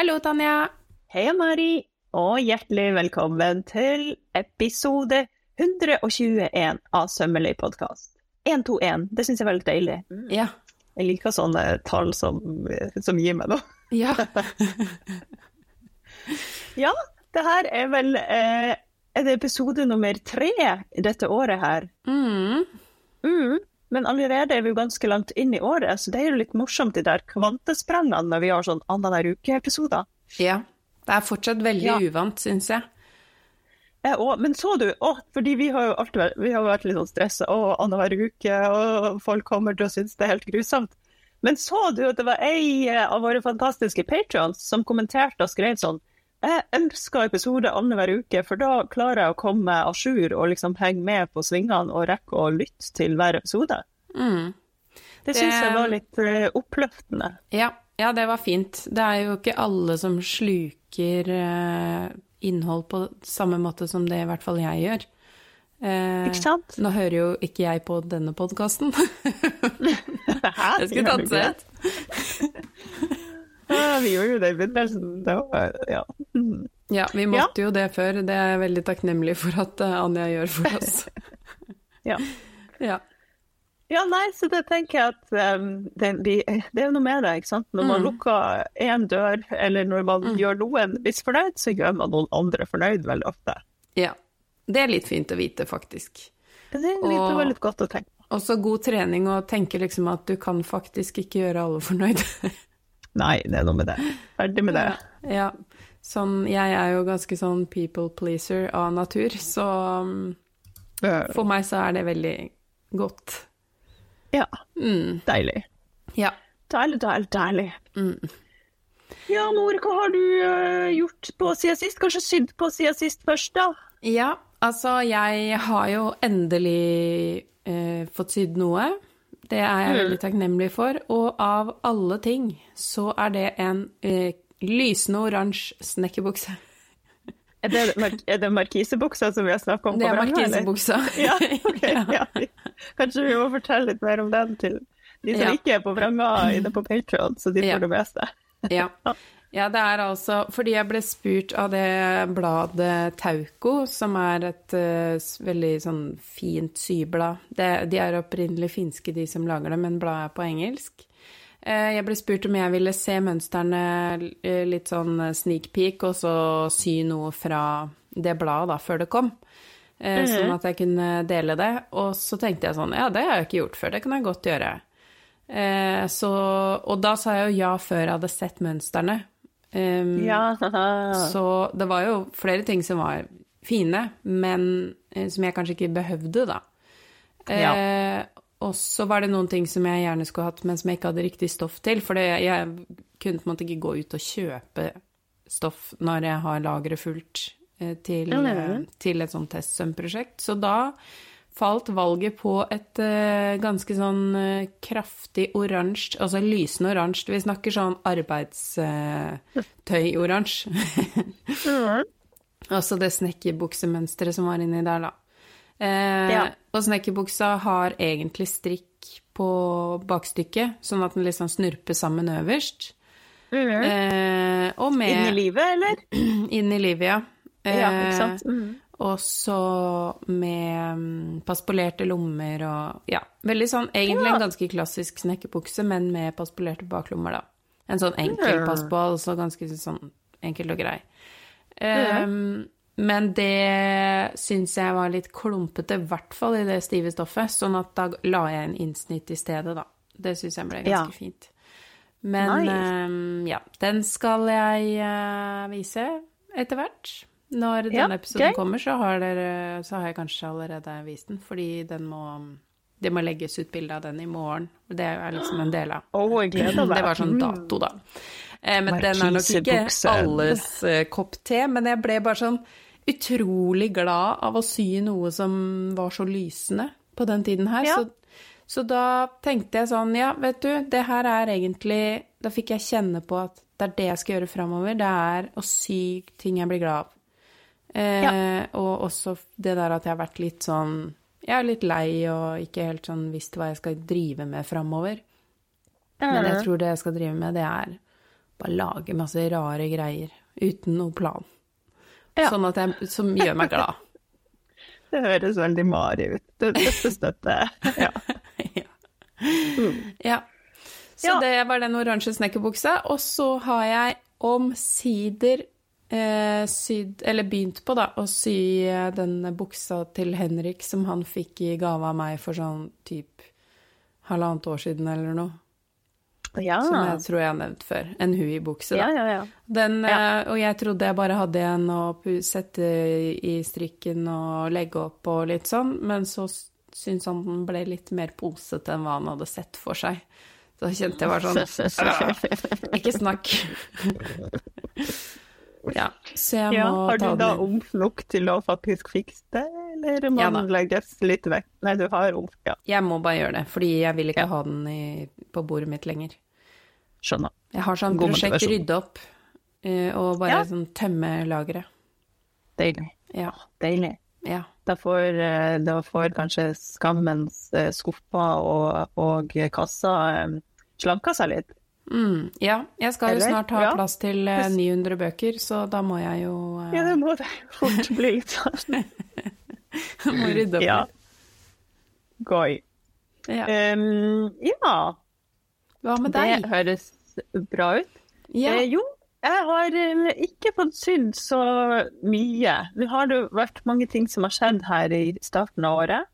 Hallo, Tanja. Hei, Mari, og hjertelig velkommen til episode 121 av Sømmerlig podkast. 121, det syns jeg er veldig deilig. Ja. Jeg liker sånne tall som, som gir meg noe. Ja. Ja, det her er vel eh, er det episode nummer tre dette året her. Mm. Mm. Men allerede er vi jo ganske langt inn i året, så det er jo litt morsomt de der kvantesprengene når vi har sånn annenhver uke-episoder. ja. Det er fortsatt veldig Ja. uvant, syns jeg. Jeg òg. men så du, å, fordi vi har jo alltid vært, vi har vært litt sånn stressa, å, annenhver uke, og folk kommer til å synes det er helt grusomt. Men så du at det var ei av våre fantastiske patrions som kommenterte og skrev sånn Jeg elsker episode annenhver uke, for da klarer jeg å komme à jour og liksom henge med på svingene og rekke å lytte til hver episode. Mm. Det Det- syns jeg var litt eh, oppløftende. Ja. ja, det var fint. Det er jo ikke alle som sluker uh, innhold på samme måte som det i hvert fall jeg gjør. Eh, Ikke sant? Nå hører jo ikke jeg på denne podkasten. Jeg skulle tatt seg. Ja, vi gjorde jo det i begynnelsen. Det var, ja. Mm. Ja, vi måtte jo det før. Det er jeg veldig takknemlig for at eh, Anja gjør for oss. Ja. Ja. Ja, nei, så det tenker jeg at um, det, det er noe med det, ikke sant. Når man Mm. lukker én dør, eller når man gjør noen misfornøyd, så gjør man noen andre fornøyd veldig ofte. ja. Det er litt fint å vite, faktisk. Det er litt, Og- veldig godt å tenke på. Også god trening å tenke liksom at du kan faktisk ikke gjøre alle fornøyd. Nei, det er noe med det. Ferdig med det. Ja. Sånn, jeg er jo ganske sånn people pleaser av natur, så um, for meg så er det veldig godt. Ja, Mm. deilig. Ja. Deilig, deilig, deilig. Mm. Ja, mor, hva har du uh, gjort på siden sist? Kanskje sydd på siden sist først, da? ja, altså jeg har jo endelig uh, fått sydd noe. Det er jeg veldig takknemlig for. Og av alle ting så er det en eh, lysende oransje snekkerbukse. Er det, mar- er det markisebuksa som vi har snakket om? Det er markisebuksa. Ja, okay, Ja. Kanskje vi må fortelle litt mer om den til de som Ja. ikke er på vranga inne på Patreon, så de får det meste. Ja. ja, det er altså fordi jeg ble spurt av det bladet Tauko, som er et uh, veldig sånn fint syblad. Det, de er opprinnelig finske, de som lager det, men bladet er på engelsk. Uh, Jeg ble spurt om jeg ville se mønstrene uh, litt sånn sneak peek, og så sy noe fra det bladet da, før det kom. Eh, Sånn at jeg kunne dele det. Og så tenkte jeg sånn, ja, det har jeg ikke gjort før, det kan jeg godt gjøre. Eh, så, og da sa jeg jo ja før jeg hadde sett mønstrene. Um, Ja, Så det var jo flere ting som var fine, men eh, som jeg kanskje ikke behøvde, da. Eh, og så var det noen ting som jeg gjerne skulle hatt, men som jeg ikke hadde riktig stoff til. For jeg kunne på en måte ikke gå ut og kjøpe stoff når jeg har lageret fullt eh, til, eh, til et sånt testsømprosjekt. Så da falt valget på et uh, ganske sånn uh, kraftig oransje, altså lysende oransje. Vi snakker sånn arbeidstøy-oransje. Altså det snekkerbuksemønsteret som var inni der, da. Eh, Ja. Og snekkerbuksa har egentlig strikk på bakstykket, sånn at den liksom snurper sammen øverst. Eh, og med Inn i livet, eller? Inn i livet, ja. Ja, Eh, ikke sant? Mm. Og så med mm, paspolerte lommer og Ja, veldig sånn egentlig en ganske klassisk snekkerbukse, men med paspolerte baklommer, da. En sånn enkel passball, så ganske sånn enkel og grei. Um, men det syns jeg var litt klumpete, i hvert fall i det stive stoffet, sånn at da la jeg en innsnitt i stedet, da. Det syns jeg ble ganske Ja. fint. Men Nice. um, ja, den skal jeg uh, vise etter hvert. Når Ja, denne episoden okay. kommer, så har, dere, så har jeg kanskje allerede vist den, fordi den må det må legges ut bilde av den i morgen. Det er liksom en del av oh. Det var sånn dato, da. Eh, men den er nok ikke Markisebuksen. alles eh, kopp te, men jeg ble bare sånn utrolig glad av å sy noe som var så lysende på den tiden her. Ja. Så, så da tenkte jeg sånn, ja, vet du, det her er egentlig Da fikk jeg kjenne på at det er det jeg skal gjøre framover. Det er å sy ting jeg blir glad av. Eh, Og også det der at jeg har vært litt sånn Jeg er litt lei og ikke helt sånn visst hva jeg skal drive med framover. Men jeg tror det jeg skal drive med, det er bare lage masse rare greier uten noe plan. Ja. Sånn at jeg, som gjør meg glad. Det høres veldig Mari ut. Det- Dette støtter jeg. Ja. ja. ja. Så Ja. det var den oransje snekkerbuksa. Og så har jeg omsider eh, sydd, eller begynt på, da, å sy eh, den buksa til Henrik som han fikk i gave av meg for sånn typ halvannet år siden eller noe. Ja. Som jeg tror jeg har nevnt før. En Hui-bukse, da. ja, ja, ja. Den, eh, og jeg trodde jeg bare hadde en å sette i strikken og legge opp og litt sånn, men så syntes han den ble litt mer posete enn hva han hadde sett for seg. Så da kjente jeg bare sånn Ikke snakk. ja, så jeg Ja, må har du da omf nok til å faktisk fikse det, eller må Ja den legges litt vekk? Nei, du har omf, ja. Jeg må bare gjøre det, fordi jeg vil ikke Ja. ha den i, på bordet mitt lenger. Skjønner. Jeg har sånn God prosjekt motivasjon. rydde opp eh, og bare Ja. sånn tømme lageret. Deilig. Ja. Deilig. ja. Da får, eh, da får kanskje skammens eh, skuffer og, og kasser eh, slanka seg litt. Mm, ja, jeg skal jo snart ha Ja. plass til eh, 900 bøker, så da må jeg jo uh... Ja, det må det fort bli litt sånn. må rydde opp Ja. Gøy. Ja. Um, ja, Hva med deg? det høres bra ut. Ja. Eh, jo, jeg har eh, ikke fått sydd så mye. Det har det vært mange ting som har skjedd her i starten av året.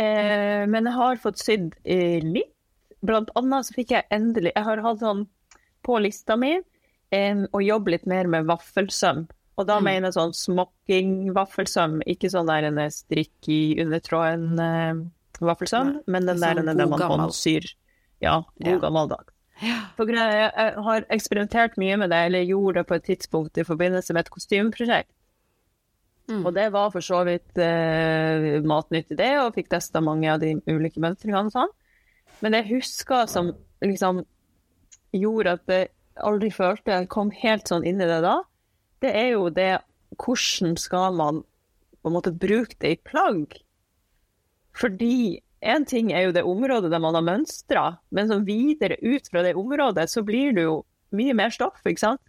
Eh, men jeg har fått sydd eh, litt. Blant annet så fikk jeg endelig Jeg har hatt sånn på lista mi um, å jobbe litt mer med vaffelsøm. Og da Mm. mener jeg sånn smokking-vaffelsøm, ikke sånn der en strikk i undertråden-vaffelsøm, Nei, men den sånn der der god man gammel. håndsyr. Ja, god Ja. gammeldags. Ja. For greia, jeg har eksperimentert mye med det, eller gjorde det på et tidspunkt i forbindelse med et kostymeprosjekt. Mm. Og det var for så vidt eh, matnyttig det, og fikk testa mange av de ulike mønstringene og sånn. Men det jeg husker som liksom gjorde at jeg aldri følte jeg kom helt sånn inn i det da, det er jo det hvordan skal man på en måte bruke det i plagg? Fordi en ting er jo det området der man har mønstra, men så videre ut fra det området så blir det jo mye mer stoff, ikke sant?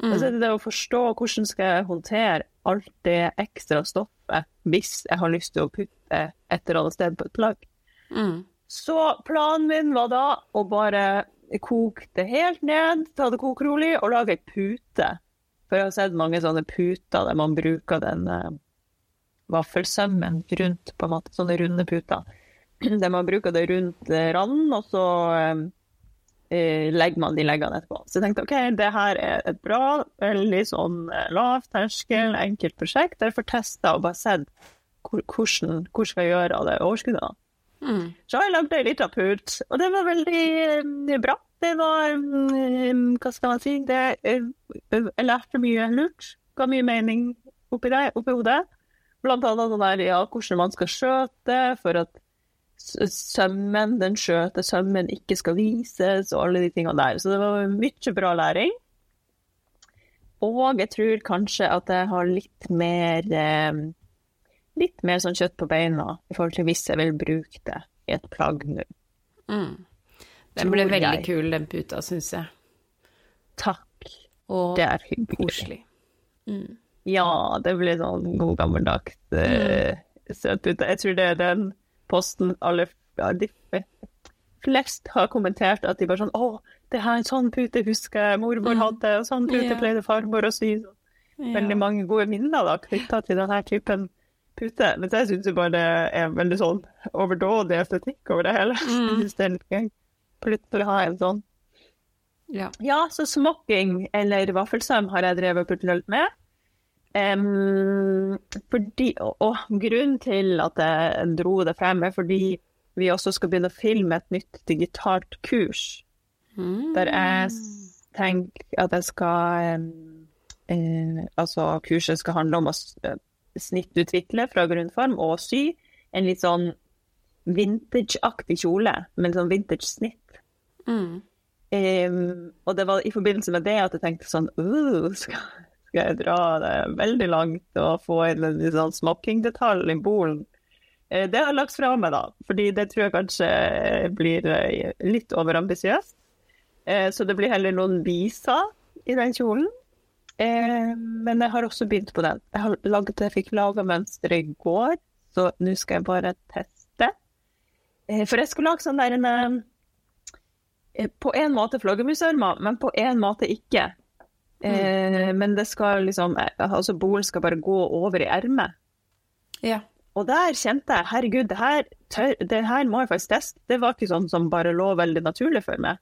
Og så er det det å forstå hvordan skal jeg håndtere alt det ekstra stoffet hvis jeg har lyst til å putte et eller annet sted på et plagg. Mm. Så planen min var da å bare koke det helt ned, ta det kokrolig og lage ei pute. For jeg har sett mange sånne puter der man bruker den uh, vaffelsømmen rundt, på en måte, sånne runde puter. Der man bruker det rundt eh, randen, og så eh, legger man de leggene etterpå. Så jeg tenkte ok, det her er et bra, veldig sånn lav terskel, enkelt prosjekt. Derfor testa og bare sett hvordan, hvordan, hvor skal jeg gjøre av det overskuddet. da. Så har jeg lagd ei lita pult, og det var veldig eh, bra. Det var mm, Hva skal man si? Det, eh, jeg lærte mye lurt. Ga mye mening oppi, det, oppi hodet. Blant annet sånn der, ja, hvordan man skal skjøte for at sømmen, den skjøte sømmen ikke skal vises, og alle de tingene der. Så det var mye bra læring. Og jeg tror kanskje at jeg har litt mer eh, litt mer sånn kjøtt på beina i forhold til hvis jeg vil bruke det i et plagg nå. Mm. Den ble veldig jeg. kul, den puta, syns jeg. Takk, Og det er hyggelig. koselig. Mm. Ja, det blir sånn god gammeldags uh, søtpute. Jeg tror det er den posten alle ja, de flest har kommentert at de bare sånn Å, det her er en sånn pute husker jeg mormor Mm. hadde, og sånn pute yeah. pleide farmor å sy. Veldig mange gode minner da, knytta til denne typen pute. Men jeg syns jo bare det er veldig sånn overdådig estetikk over det hele. Mm. Jeg det er litt gøy. Plutselig ha en sånn Ja. Ja, så smokking eller vaffelsøm har jeg drevet litt med. Um, fordi, og, og grunnen til at jeg dro det frem, er fordi vi også skal begynne å filme et nytt digitalt kurs. Mm. Der jeg tenker at jeg skal um, uh, Altså, kurset skal handle om å snittutvikle fra grunnform og sy en litt sånn vintage-aktig kjole med en sånn vintage-snitt. Mm. Um, og det var i forbindelse med det at jeg tenkte sånn uh, skal, skal jeg dra det veldig langt og få inn en litt sånn smokkingdetalj i bolen? Uh, det har jeg lagt fra meg, da, fordi det tror jeg kanskje blir eh, litt overambisiøst. Eh, så det blir heller noen viser i den kjolen. Eh, men jeg har også begynt på den. Jeg, har laget, jeg fikk laga mønsteret i går, så nå skal jeg bare teste. Eh, for jeg skulle lage sånn der en eh, På en måte flaggermusarmer, men på en måte ikke. Eh, Men det skal liksom eh, Altså, bolen skal bare gå over i ermet. Ja. Og der kjente jeg herregud, det her, tør, det her må jeg faktisk teste. Det var ikke sånn som bare lå veldig naturlig for meg.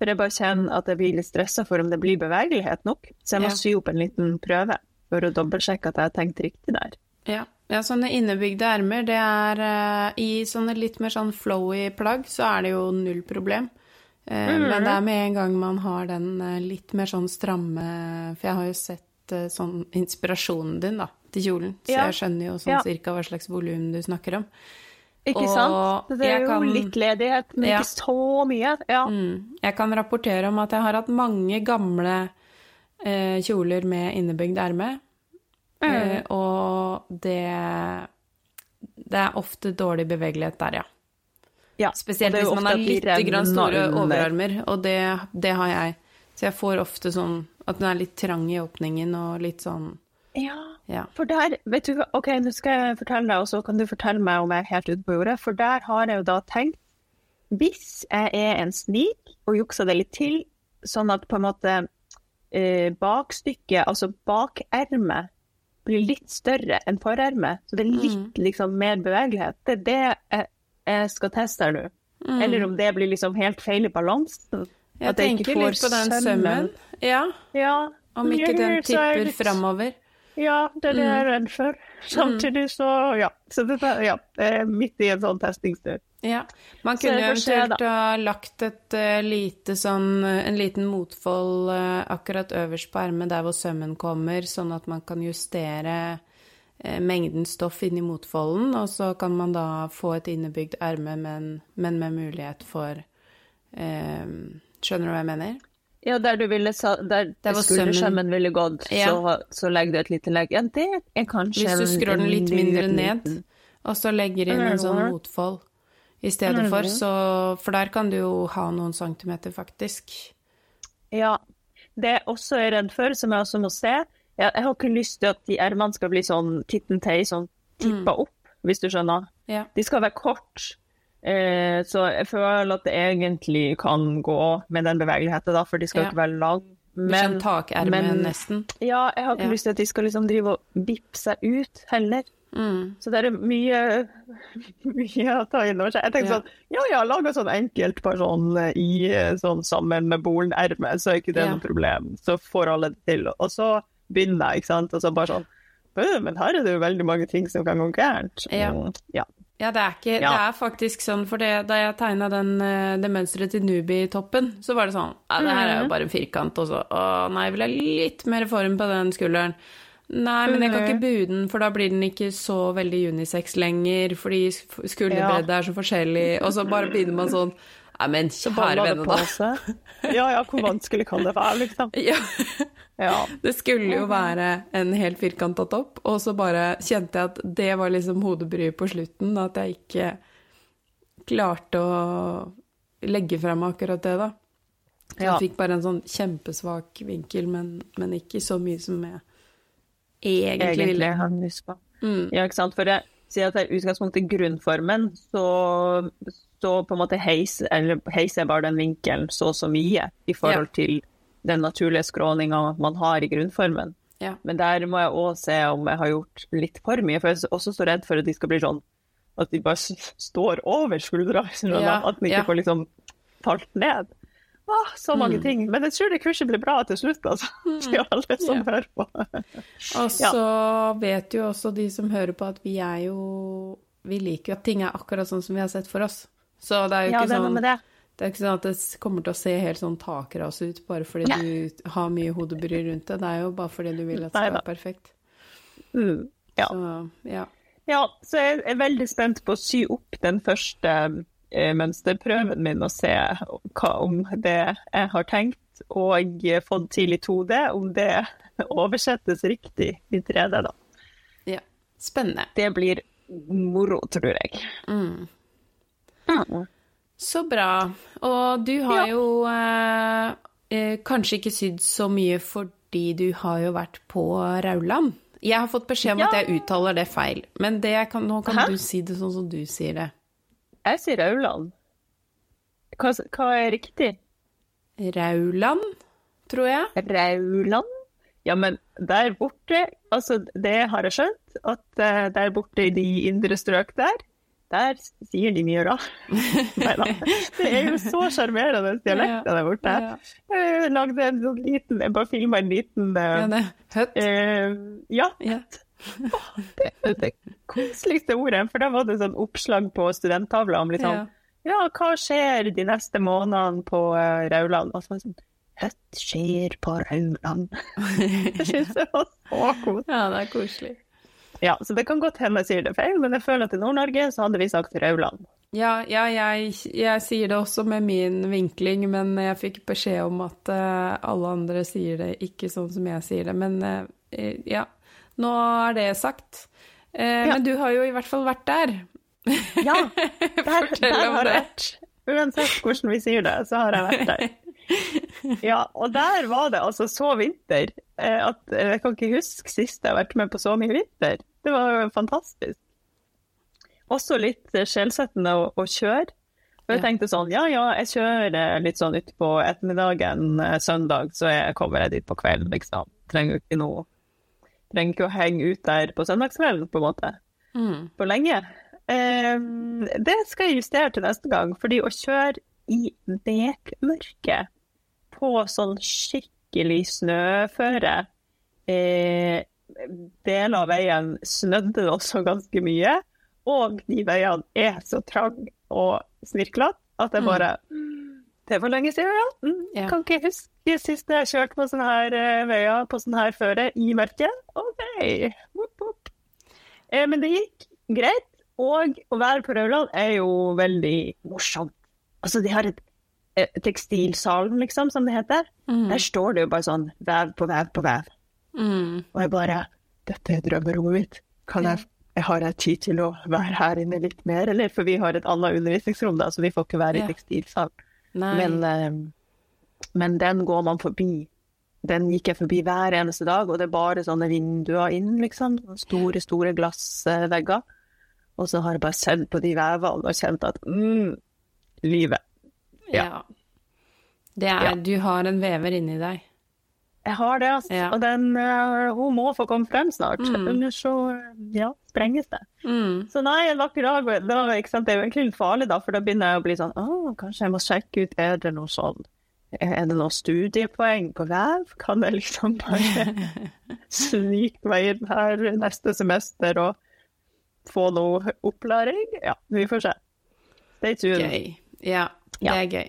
For jeg bare kjenner at jeg blir litt stressa for om det blir bevegelighet nok. Så jeg må Ja. sy opp en liten prøve for å dobbeltsjekke at jeg har tenkt riktig der. Ja. ja, sånne innebygde ermer, det er uh, I sånne litt mer sånn flowy plagg, så er det jo null problem. Eh, Men det er med en gang man har den uh, litt mer sånn stramme For jeg har jo sett sånn inspirasjonen din, da, til kjolen, så Ja. jeg skjønner jo sånn cirka hva slags volum du snakker om. Ikke Og sant? Det er jo kan- litt ledighet, men Ja. ikke så mye. Ja. Mm. Jeg kan rapportere om at jeg har hatt mange gamle eh, kjoler med innebygd erme, Mm. eh, og det Det er ofte dårlig bevegelighet der, ja. ja. Spesielt hvis man har litt grann store overarmer, og det, det har jeg. Så jeg får ofte sånn at den er litt trang i åpningen og litt sånn Ja. Ja. For der, vet du hva, ok, nå skal jeg fortelle deg, og så kan du fortelle meg om jeg er helt ute på jordet. For der har jeg jo da tenkt, hvis jeg er en snik og jukser det litt til, sånn at på en måte eh, bakstykket, altså bakermet, blir litt større enn forermet, så det er litt liksom mer bevegelighet. Det er det jeg, jeg skal teste her nå. Eller om det blir liksom helt feil i balansen. Jeg At jeg tenker litt på den sømmen. sømmen. Ja, Ja. om ikke den er tipper det- framover. Ja, det er det jeg er redd for. Samtidig så, ja. Så dette, ja, er midt i en sånn testingstur. Ja. Man kunne eventuelt ha lagt et eh, lite sånn En liten motfold eh, akkurat øverst på ermet der hvor sømmen kommer, sånn at man kan justere eh, mengden stoff inni motfolden, og så kan man da få et innebygd erme, men, men med mulighet for eh, Skjønner du hva jeg mener? Ja, der du ville sa, der Der var skuldersømmen ville gått, Ja. så, så legger du et lite legg. Ja, det er kanskje Hvis du skrur den litt mindre ned, og så legger inn en sånn motfold i stedet for, så For der kan du jo ha noen centimeter, faktisk. Ja. Det jeg også er redd for, som jeg også må se, jeg, jeg har ikke lyst til at de ermene skal bli sånn tittentei, sånn tippa opp, hvis du skjønner. Ja. De skal være kort. Eh, så jeg føler at det egentlig kan gå med den bevegeligheten, da, for de skal Ja. ikke være lang. Men, men- nesten. Ja, jeg har ikke Ja. lyst til at de skal liksom drive og vippe seg ut heller. Mm. Så det er mye, mye å ta inn over seg. Jeg tenkte Ja. sånn, ja ja, lag en sånn enkelt bare eh, i eh, sånn sammen med bolenerme, så er ikke det noe problem. Så får alle det til. Og så begynner jeg, ikke sant. Og så bare sånn, «Øh, men her er det jo veldig mange ting som kan gå gærent. Ja. Ja. Det er, ikke, Ja. det er faktisk sånn, for det, da jeg tegna det mønsteret til Nubi-toppen, så var det sånn Ja, det her er jo bare en firkant, og så Å nei, vil jeg litt mer form på den skulderen? Nei, men jeg kan ikke bue den, for da blir den ikke så veldig unisex lenger, fordi sk- skulderbredde er så forskjellig, og så bare begynner man sånn Nei, men kjære vene, da. Ja ja, hvor vanskelig kan det være, liksom? Ja. Ja. Det skulle jo være en helt firkanta topp, og så bare kjente jeg at det var liksom hodebryet på slutten, at jeg ikke klarte å legge frem akkurat det, da. Så Ja. jeg fikk bare en sånn kjempesvak vinkel, men, men ikke så mye som jeg egentlig Egentlig ville. lyst på. Mm. Ja, ikke sant. For jeg sier at det er utgangspunktet grunnformen, så, så på en måte heiser eller heiser jeg bare den vinkelen så og så mye i forhold til den naturlige skråninga man har i grunnformen. Ja. Men der må jeg òg se om jeg har gjort litt for mye, for jeg er også så redd for at de skal bli sånn at de bare står over skuldra. Ja, at de ikke ja. får liksom falt ned. Ah, så mange Mm. ting. Men jeg tror det kurset blir bra til slutt, altså. Til alle som hører på. Og så vet jo også de som hører på, at vi er jo Vi liker jo at ting er akkurat sånn som vi har sett for oss. Så det er jo ikke sånn det. Er ikke sånn at det kommer til å se helt sånn takras ut bare fordi du har mye hodebry rundt det. Det er jo bare fordi du vil at det skal være perfekt. Mm. Ja. Så ja. Ja, så jeg er veldig spent på å sy opp den første eh, mønsterprøven min og se hva om det jeg har tenkt og fått til i 2D, om det oversettes riktig i 3D, da. ja. Spennende. Det blir moro, tror jeg. Mm. Mm. Så bra. Og du har Ja. jo eh, eh, kanskje ikke sydd så mye fordi du har jo vært på Rauland. Jeg har fått beskjed om Ja. at jeg uttaler det feil, men det kan, nå kan Hæ? du si det sånn som du sier det. Jeg sier Rauland. Hva, hva er riktig? Rauland, tror jeg. Rauland? Ja, men der borte, altså det har jeg skjønt, at eh, der borte i de indre strøk der, der sier de mye rart. Neida. Det er jo så sjarmerende dialekt der borte. Jeg lagde en sånn liten, jeg bare filma en liten uh. Høtt. Uh, Ja, Ja. det, det koseligste ordet. For da var det sånn oppslag på studenttavla om litt sånn Ja. Ja, hva skjer de neste månedene på uh, Rauland? Og så var det sånn Høtt skjer på Rauland. Det syns jeg var så koselig. ja, det er koselig. Ja, så det kan godt hende jeg sier det feil, men jeg føler at i Nord-Norge så hadde vi sagt Rauland. Ja, ja jeg, jeg sier det også med min vinkling, men jeg fikk beskjed om at uh, alle andre sier det ikke sånn som jeg sier det. Men uh, ja, nå er det sagt. Uh, Ja. Men du har jo i hvert fall vært der. Ja, der, der har jeg vært. Uansett hvordan vi sier det, så har jeg vært der. Ja, og der var det altså så vinter at jeg kan ikke huske sist jeg har vært med på så mye vinter. Det var jo fantastisk. Også litt skjellsettende å, å kjøre. For jeg tenkte sånn, ja ja, jeg kjører eh, litt sånn utpå ettermiddagen eh, søndag, så jeg kommer jeg dit på kvelden, liksom. Trenger ikke noe Trenger ikke å henge ut der på søndagskvelden, på en måte Mm. for lenge. Eh, det skal jeg justere til neste gang, fordi å kjøre i bekmørke på sånn skikkelig snøføre eh, Deler av veien snødde det også ganske mye, og de veiene er så trange og snirklete at jeg bare Det var lenge siden, ja. Mm, Ja. Kan ikke huske sist jeg kjørte på sånne her eh, veier på sånn her føre i mørket. OK. Woop, woop. Eh, men det gikk greit. Og å være på Rauland er jo veldig morsomt. Altså, de har et eh, tekstilsalen, liksom, som det heter. Mm. Der står det jo bare sånn vev på vev på vev. Mm. Og jeg bare Dette er drømmerommet mitt. Kan jeg, jeg Har jeg tid til å være her inne litt mer, eller? For vi har et annet undervisningsrom, da, så vi får ikke være Ja. i tekstilsalen. Men, eh, men den går man forbi. Den gikk jeg forbi hver eneste dag, og det er bare sånne vinduer inn, liksom. Store, store glassvegger. Og så har jeg bare sett på de vevene og kjent at mm, livet. ja. ja. Det er, Ja. Du har en vever inni deg. Jeg har det, altså. Ja. Og den, uh, hun må få komme frem snart. Mm. Ellers så ja, sprenges det. Mm. Så nei, en vakker dag da, Det er jo egentlig litt farlig, da, for da begynner jeg å bli sånn Å, kanskje jeg må sjekke ut Er det noe sånn Er det noe studiepoeng på vev? Kan jeg liksom bare snike meg inn her neste semester og få noe opplæring? Ja, vi får se. Stay tuned. Gøy. Ja, det er gøy.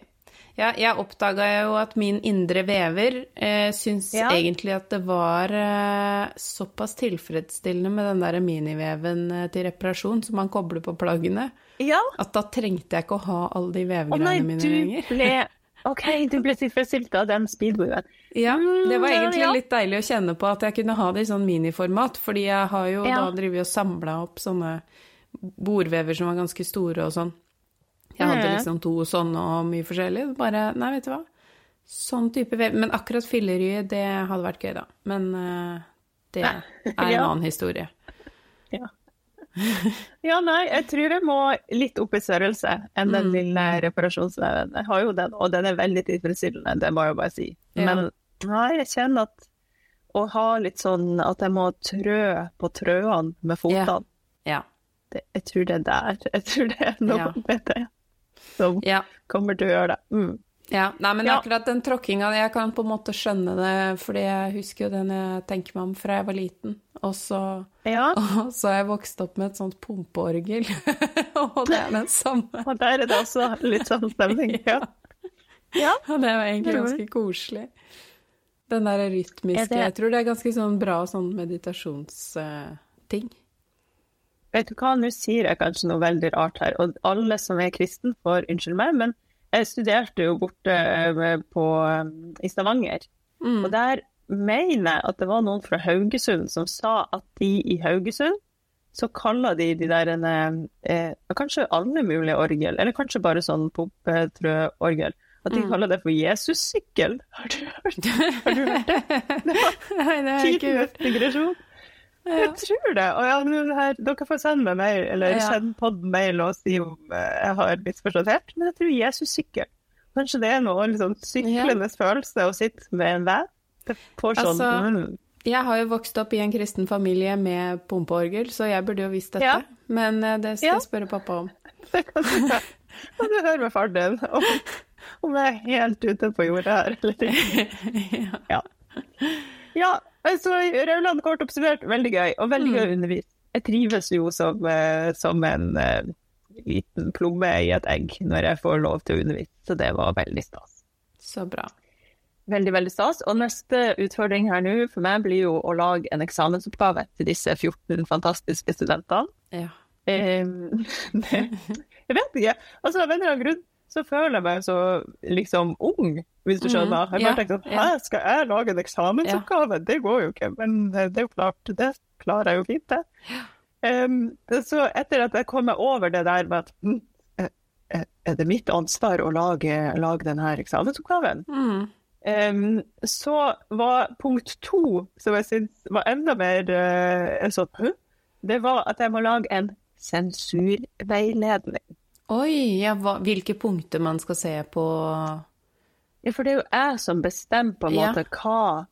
Ja, jeg oppdaga jo at min indre vever eh, syns Ja. egentlig at det var eh, såpass tilfredsstillende med den der miniveven eh, til reparasjon som man kobler på plaggene, Ja. at da trengte jeg ikke å ha alle de vevegreiene mine du lenger. ble OK, du ble tilfredsstilt av den speedwayen. Ja, det var Mm, egentlig litt deilig å kjenne på at jeg kunne ha det i sånn miniformat, fordi jeg har jo Ja. da drevet og samla opp sånne bordvever som var ganske store og sånn. Jeg hadde liksom to sånne og mye forskjellig. Bare, nei, vet du hva. Sånn type vev. Men akkurat filleryet, det hadde vært gøy, da. Men uh, det er en Ja. annen historie. Ja. ja, nei, jeg tror jeg må litt opp i størrelse enn den Mm. lille reparasjonsveven. Jeg har jo den, og den er veldig tilfredsstillende, det må jeg bare si. Ja. Men nei, jeg kjenner at å ha litt sånn at jeg må trø på trøene med fotene, Ja. det, jeg tror det er der. Jeg tror det er noe Ja. med det som Ja. kommer til å gjøre det. Mm. Ja, nei, men Ja. akkurat den tråkkinga, jeg kan på en måte skjønne det, fordi jeg husker jo den jeg tenker meg om fra jeg var liten. Og så, Ja, og så har jeg vokst opp med et sånt pumpeorgel, og det er den samme. og der er det også litt sånn stemning. Ja. ja. Og det var egentlig ganske koselig. Den der rytmiske det- Jeg tror det er ganske sånn bra sånn meditasjonsting. Vet du hva, nå sier jeg kanskje noe veldig rart her, og alle som er kristen får unnskyld meg, men jeg studerte jo borte eh, på, eh, i Stavanger, Mm. og der mener jeg at det var noen fra Haugesund som sa at de i Haugesund, så kaller de de der en, eh, kanskje alle mulige orgel, eller kanskje bare sånn pumpetrøorgel, At de Mm. kaller det for Jesus-sykkel. Har Har du hørt det? Nei, det har ikke Tidenes digresjon. Jeg tror det. Og ja, her, dere får sende meg mail, eller Ja. send pod mail og si om eh, jeg har misforstått helt, men jeg tror Jesus-sykkel. Kanskje det er noe liksom, syklende ja. følelse å sitte med en venn? Sånn Altså, mm. Jeg har jo vokst opp i en kristen familie med pumpeorgel, så jeg burde jo visst dette. Ja. Men eh, det skal jeg spørre pappa om. Det kan du hører Kan du høre med faren din om, om jeg er helt ute på jordet her eller ikke? ja. Ja. Altså Rauland kort oppsummert, veldig gøy, og veldig Mm. gøy å undervise. Jeg trives jo som, eh, som en eh, liten plomme i et egg når jeg får lov til å undervise, så det var veldig stas. Så bra. Veldig, veldig stas. Og neste utfordring her nå for meg blir jo å lage en eksamensoppgave til disse 14 fantastiske studentene. Ja. Um, det, jeg vet ikke. Altså, av en eller annen grunn så føler jeg meg så liksom ung, hvis du skjønner. Jeg bare tenkte sånn, hæ, skal jeg lage en eksamensoppgave? Det går jo ikke. Men eh, det er jo klart, det klarer jeg jo fint, det. Um, så etter at jeg kom meg over det der med at hm, eh, eh, er det mitt ansvar å lage, lage denne eksamensoppgaven? Mm. Um, så var punkt to, som jeg syns var enda mer uh, sånn Det var at jeg må lage en sensurveiledning. Oi, ja, hva, hvilke punkter man skal se på Ja, for det er jo jeg som bestemmer på en Ja. måte hva,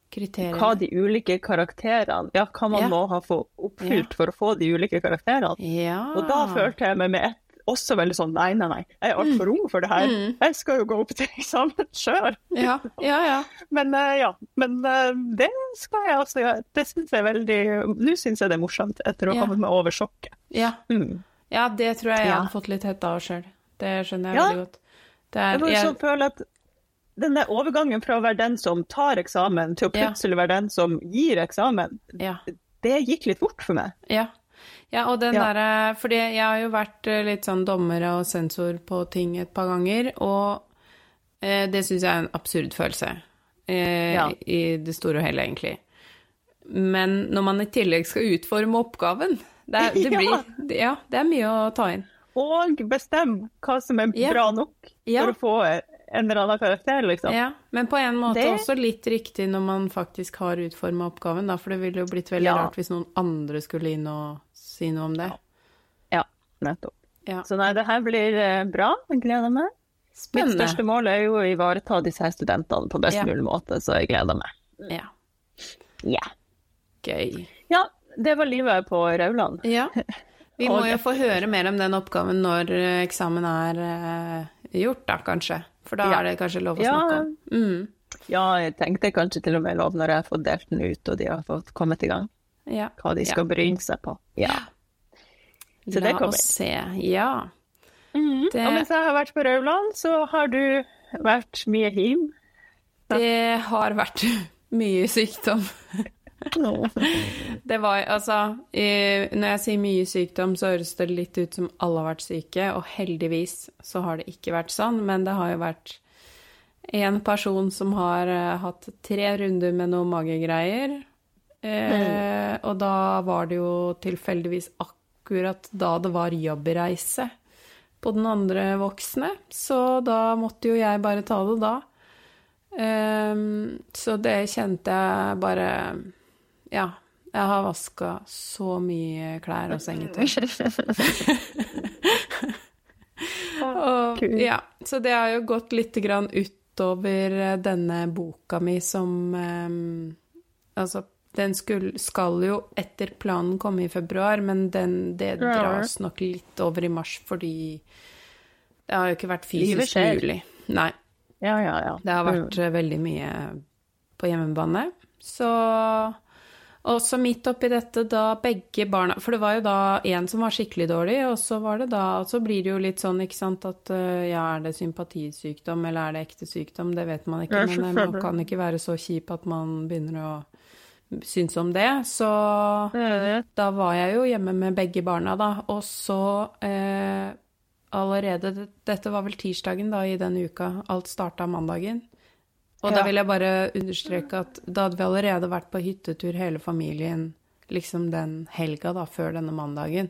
hva de ulike karakterene Ja, hva man Ja. må ha få oppfylt for å få de ulike karakterene. Ja. Og da følte jeg meg med ett også veldig sånn nei, nei, nei, jeg er altfor ung for det her. Mm. Jeg skal jo gå opp til eksamen sjøl. Ja, ja, ja. Men uh, ja, men uh, det skal jeg altså gjøre. Det syns jeg veldig Nå syns jeg det er morsomt, etter å ha Ja. kommet meg over sjokket. ja. Mm. Ja, det tror jeg jeg hadde fått litt hetta av sjøl. Det skjønner jeg Ja. veldig godt. Jeg er, bare jeg, sånn føler at den der overgangen fra å være den som tar eksamen, til å Ja. plutselig være den som gir eksamen, ja. det gikk litt fort for meg. Ja. ja, og den Ja. derre Fordi jeg har jo vært eh, litt sånn dommer og sensor på ting et par ganger, og eh, det syns jeg er en absurd følelse. Eh. I det store og hele, egentlig. Men når man i tillegg skal utforme oppgaven det er, det Ja. blir, ja, det er mye å ta inn. Og bestemme hva som er Ja. bra nok Ja. for å få en eller annen karakter, liksom. Ja, men på en måte Det- også litt riktig når man faktisk har utforma oppgaven, da, for det ville jo blitt veldig Ja. rart hvis noen andre skulle inn og si noe om det. Ja, nettopp. Ja. Så nei, det her blir eh, bra. Jeg gleder meg. Mitt største mål er jo å ivareta disse her studentene på best Ja. mulig måte, så jeg gleder meg. Ja, Ja. gøy. Ja, det var livet på Rauland. Ja. Vi må jo få høre mer om den oppgaven når eh, eksamen er eh, gjort, da, kanskje. For da Ja. er det kanskje lov å Ja. snakke om. Mm. Ja, jeg tenkte kanskje til og med lov når jeg har fått delt den ut, og de har fått kommet i gang. Ja. Hva de skal bryne seg på. Ja. Så det La oss se. Ja. Mm. Det, mens jeg har vært på Rauland, så har du vært mye him. det har vært mye sykdom. Det var altså Når jeg sier mye sykdom, så høres det litt ut som alle har vært syke, og heldigvis så har det ikke vært sånn, men det har jo vært en person som har eh, hatt tre runder med noe magegreier. Eh, Og da var det jo tilfeldigvis akkurat da det var jobbreise på den andre voksne, så da måtte jo jeg bare ta det da. Ehm, så det kjente jeg bare Ja. Jeg har vaska så mye klær og sengetøy. Og, ja, så det har jo gått litt grann utover eh, denne boka mi som um, Altså, den skulle, skal jo etter planen komme i februar, men den, det dras nok litt over i mars fordi det har jo ikke vært fysisk mulig. Nei. Ja, ja, ja. Det har vært eh, veldig mye på hjemmebane. Så også midt oppi dette, da begge barna For det var jo da en som var skikkelig dårlig, og så var det da Og så blir det jo litt sånn, ikke sant, at eh, ja, er det sympatisykdom, eller er det ekte sykdom? Det vet man ikke, men eh, man kan ikke være så kjip at man begynner å synes om det. Så Mm. da var jeg jo hjemme med begge barna, da. Og så eh, allerede Dette var vel tirsdagen da i den uka. Alt starta mandagen. Og da vil jeg bare understreke at da hadde vi allerede vært på hyttetur hele familien liksom den helga da, før denne mandagen.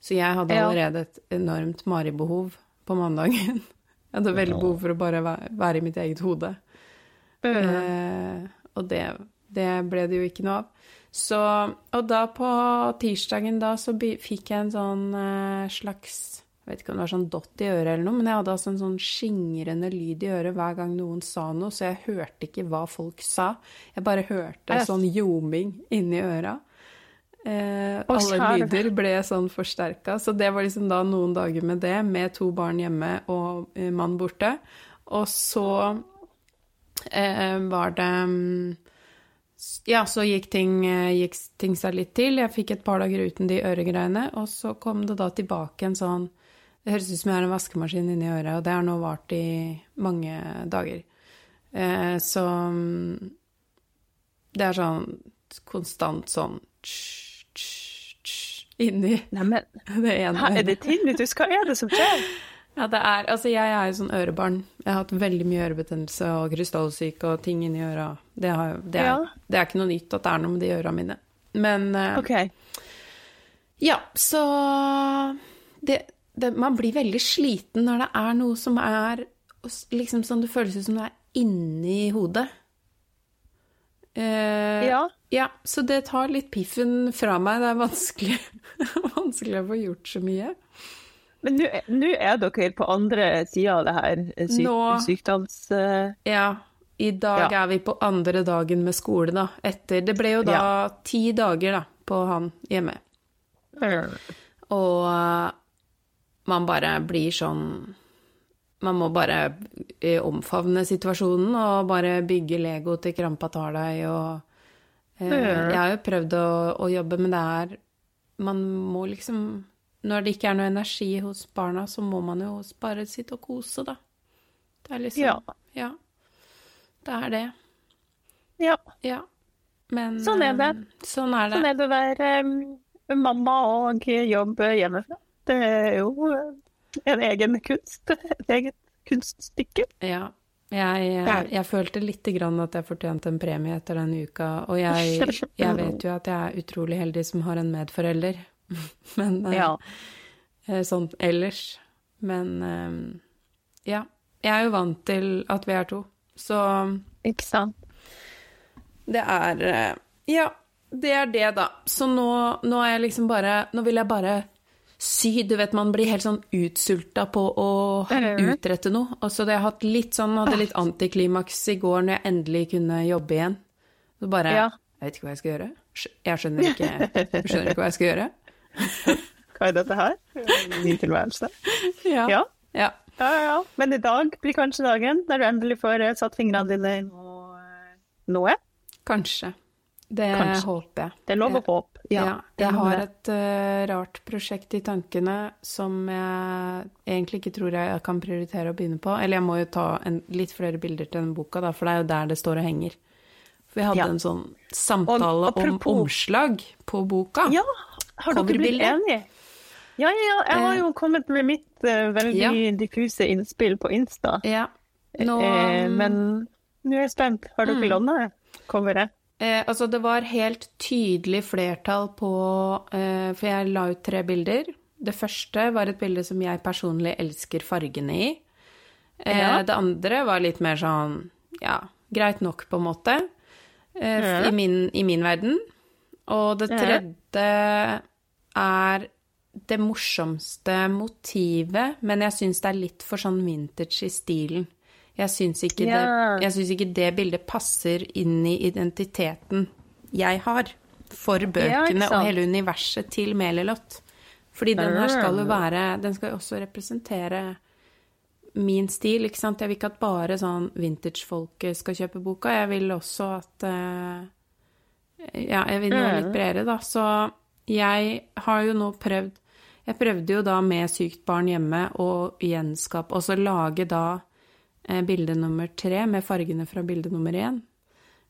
Så jeg hadde Ja. allerede et enormt maribehov på mandagen. Jeg hadde veldig behov for å bare være i mitt eget hode. Eh, og det, det ble det jo ikke noe av. Så, og da på tirsdagen da så fikk jeg en sånn eh, slags Jeg vet ikke om det var sånn dott i øret eller noe, men jeg hadde altså en sånn skingrende lyd i øret hver gang noen sa noe, så jeg hørte ikke hva folk sa. Jeg bare hørte sånn ljoming inni øra. Eh, alle lyder ble sånn forsterka, så det var liksom da noen dager med det, med to barn hjemme og eh, mann borte. Og så eh, var det mm, Ja, så gikk ting, eh, gikk ting seg litt til. Jeg fikk et par dager uten de øregreiene, og så kom det da tilbake en sånn Det høres ut som jeg har en vaskemaskin inni øret, og det har nå vart i mange dager. Eh, så mm, Det er sånn konstant sånn tsk, tsk, tsk, inni Neimen, det ene er det tinnitus? Hva er det som skjer? Ja, det er Altså, jeg er jo sånn ørebarn. Jeg har hatt veldig mye ørebetennelse og krystallsyke og ting inni øra. Det, har, det, er, Ja. det er ikke noe nytt at det er noe med de øra mine. Men eh, okay. ja, så det, det, Man blir veldig sliten når det er noe som er liksom sånn Det føles ut som det er inni hodet. Uh, Ja. ja, så det tar litt piffen fra meg. Det er vanskelig, vanskelig å få gjort så mye. Men nå er dere på andre sida av det her eh, syk, Nå- sykdoms... Uh... Ja, i dag Ja. er vi på andre dagen med skole, da. Etter Det ble jo da Ja. ti dager, da, på han hjemme. Og eh, man bare blir sånn Man må bare eh, omfavne situasjonen og bare bygge Lego til krampa tar deg og eh, Jeg har jo prøvd å, å jobbe, men det er Man må liksom Når det ikke er noe energi hos barna, så må man jo bare sitte og kose, da. Det er liksom Ja. ja. Det er det. Ja, Ja. Men Sånn er det. eh, Sånn er det. sånn er det å være mamma og jobb hjemmefra. Det er jo eh, en egen kunst. Et eget kunststykke. Ja. Jeg, jeg, jeg følte lite grann at jeg fortjente en premie etter den uka, og jeg, jeg vet jo at jeg er utrolig heldig som har en medforelder. Men eh, Ja. eh, sånn ellers. Men eh, ja. Jeg er jo vant til at vi er to, så Ikke sant? det er eh, Ja, det er det, da. Så nå, nå er jeg liksom bare Nå vil jeg bare sy. Du vet, man blir helt sånn utsulta på å utrette noe. Og så jeg hatt litt sånn, hadde litt antiklimaks i går når jeg endelig kunne jobbe igjen. Så bare Ja. Jeg vet ikke hva jeg skal gjøre. Jeg skjønner ikke, jeg skjønner ikke hva jeg skal gjøre. Hva er dette her? Ny tilværelse. Ja. Ja. ja. Ja, ja. Men i dag blir kanskje dagen der du endelig får eh, satt fingrene dine inn noe, eh, noe. Kanskje. Det Kanskje. håper jeg. Det er lov å håpe. Ja, jeg har et uh, rart prosjekt i tankene som jeg egentlig ikke tror jeg kan prioritere å begynne på. Eller jeg må jo ta en, litt flere bilder til den boka, da, for det er jo der det står og henger. For vi hadde Ja. en sånn samtale Og om omslag på boka. Ja, har dere blitt enige? Ja, ja, ja. Jeg har Eh. jo kommet med mitt uh, veldig Ja. diffuse innspill på Insta. Ja. Nå, Eh, men nå er jeg spent. Har dere Mm. lånt coveret? Eh, altså, det var helt tydelig flertall på eh, For jeg la ut tre bilder. Det første var et bilde som jeg personlig elsker fargene i. Eh, Ja. Det andre var litt mer sånn ja, greit nok, på en måte, eh, Ja. i, min, i min verden. Og det tredje er det morsomste motivet, men jeg syns det er litt for sånn vintage i stilen. Jeg syns ikke, yeah. ikke det bildet passer inn i identiteten jeg har for bøkene og hele universet til Melilot. Fordi den her skal jo Ah. være Den skal jo også representere min stil, ikke sant. Jeg vil ikke at bare sånn vintage-folk skal kjøpe boka. Jeg vil også at uh, Ja, jeg vil noe litt bredere, da. Så jeg har jo nå prøvd Jeg prøvde jo da med sykt barn hjemme å gjenskape Og så lage da bilde nummer tre med fargene fra bilde nummer én.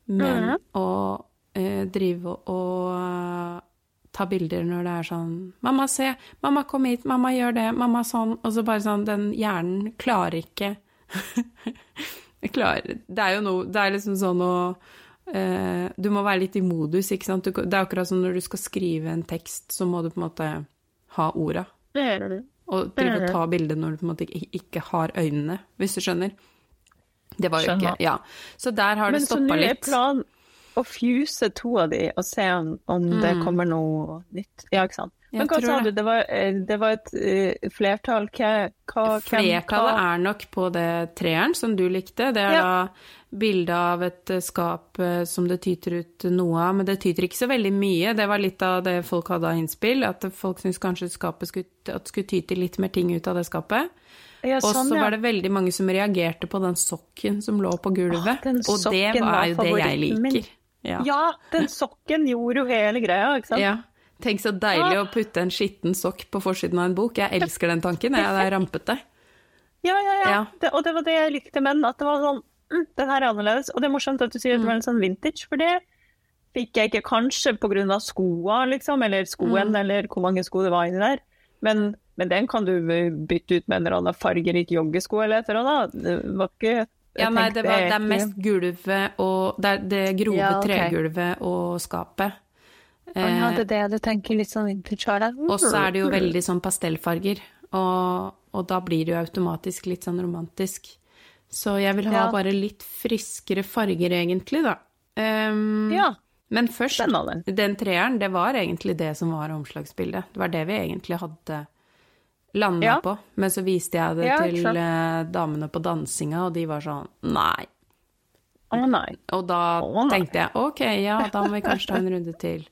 Men å eh, drive og eh, ta bilder når det er sånn 'Mamma, se! Mamma, kom hit! Mamma, gjør det! Mamma, sånn!' Og så bare sånn Den hjernen klarer ikke klarer Det er jo noe Det er liksom sånn å eh, Du må være litt i modus, ikke sant? Du, det er akkurat som når du skal skrive en tekst, så må du på en måte ha orda. Det gjør det. Og drive og ta bilde når du på en måte ikke, har øynene, hvis du skjønner. Det var jo ikke Ja. Så der har det Men så nå er planen å fuse to av de og se om, om det Mm. kommer noe nytt. Ja, ikke sant. Men hva sa du, det var, eh, det var et uh, flertall? Hva, hva, Flertallet hva- er nok på det treeren som du likte. Det er Ja. da bilde av et eh, skap som det tyter ut noe av, men det tyter ikke så veldig mye. Det var litt av det folk hadde av innspill, at folk syntes kanskje skapet skulle, at det skulle tyte litt mer ting ut av det skapet. Ja, Og sånn, så var det veldig mange som reagerte på den sokken som lå på gulvet. Åh, og det var var jo det jeg liker. min. Ja. Ja, den sokken gjorde jo hele greia, ikke sant? Ja. Tenk så deilig å putte en skitten sokk på forsiden av en bok. Jeg elsker den tanken. Jeg det er rampete. Ja, ja, ja. Ja. Det, og det var det jeg likte med den, at det var sånn mm, Den her er annerledes. Og det er morsomt at du sier at det var en sånn vintage, for det fikk jeg ikke kanskje av skoa, liksom, eller skoen, Mm. eller hvor mange sko det var inni der. Men, men den kan du bytte ut med en eller annen fargerik joggesko eller et eller annet. Det var ikke Ja, nei, det, var, det er mest gulvet og Det det grove Ja, okay. tregulvet og skapet. Ja, Eh, det er det du tenker litt sånn vintage og så er det jo veldig sånn pastellfarger, og, og da blir det jo automatisk litt sånn romantisk. Så jeg vil ha Ja. bare litt friskere farger, egentlig, da. Um, Ja, Men først, den treeren, det var egentlig det som var omslagsbildet. Det var det vi egentlig hadde landa Ja. på. Men så viste jeg det Ja, til eh, damene på dansinga, og de var sånn nei. Å nei. Og da oh, nei. tenkte jeg ok, ja, da må vi kanskje ta en runde til.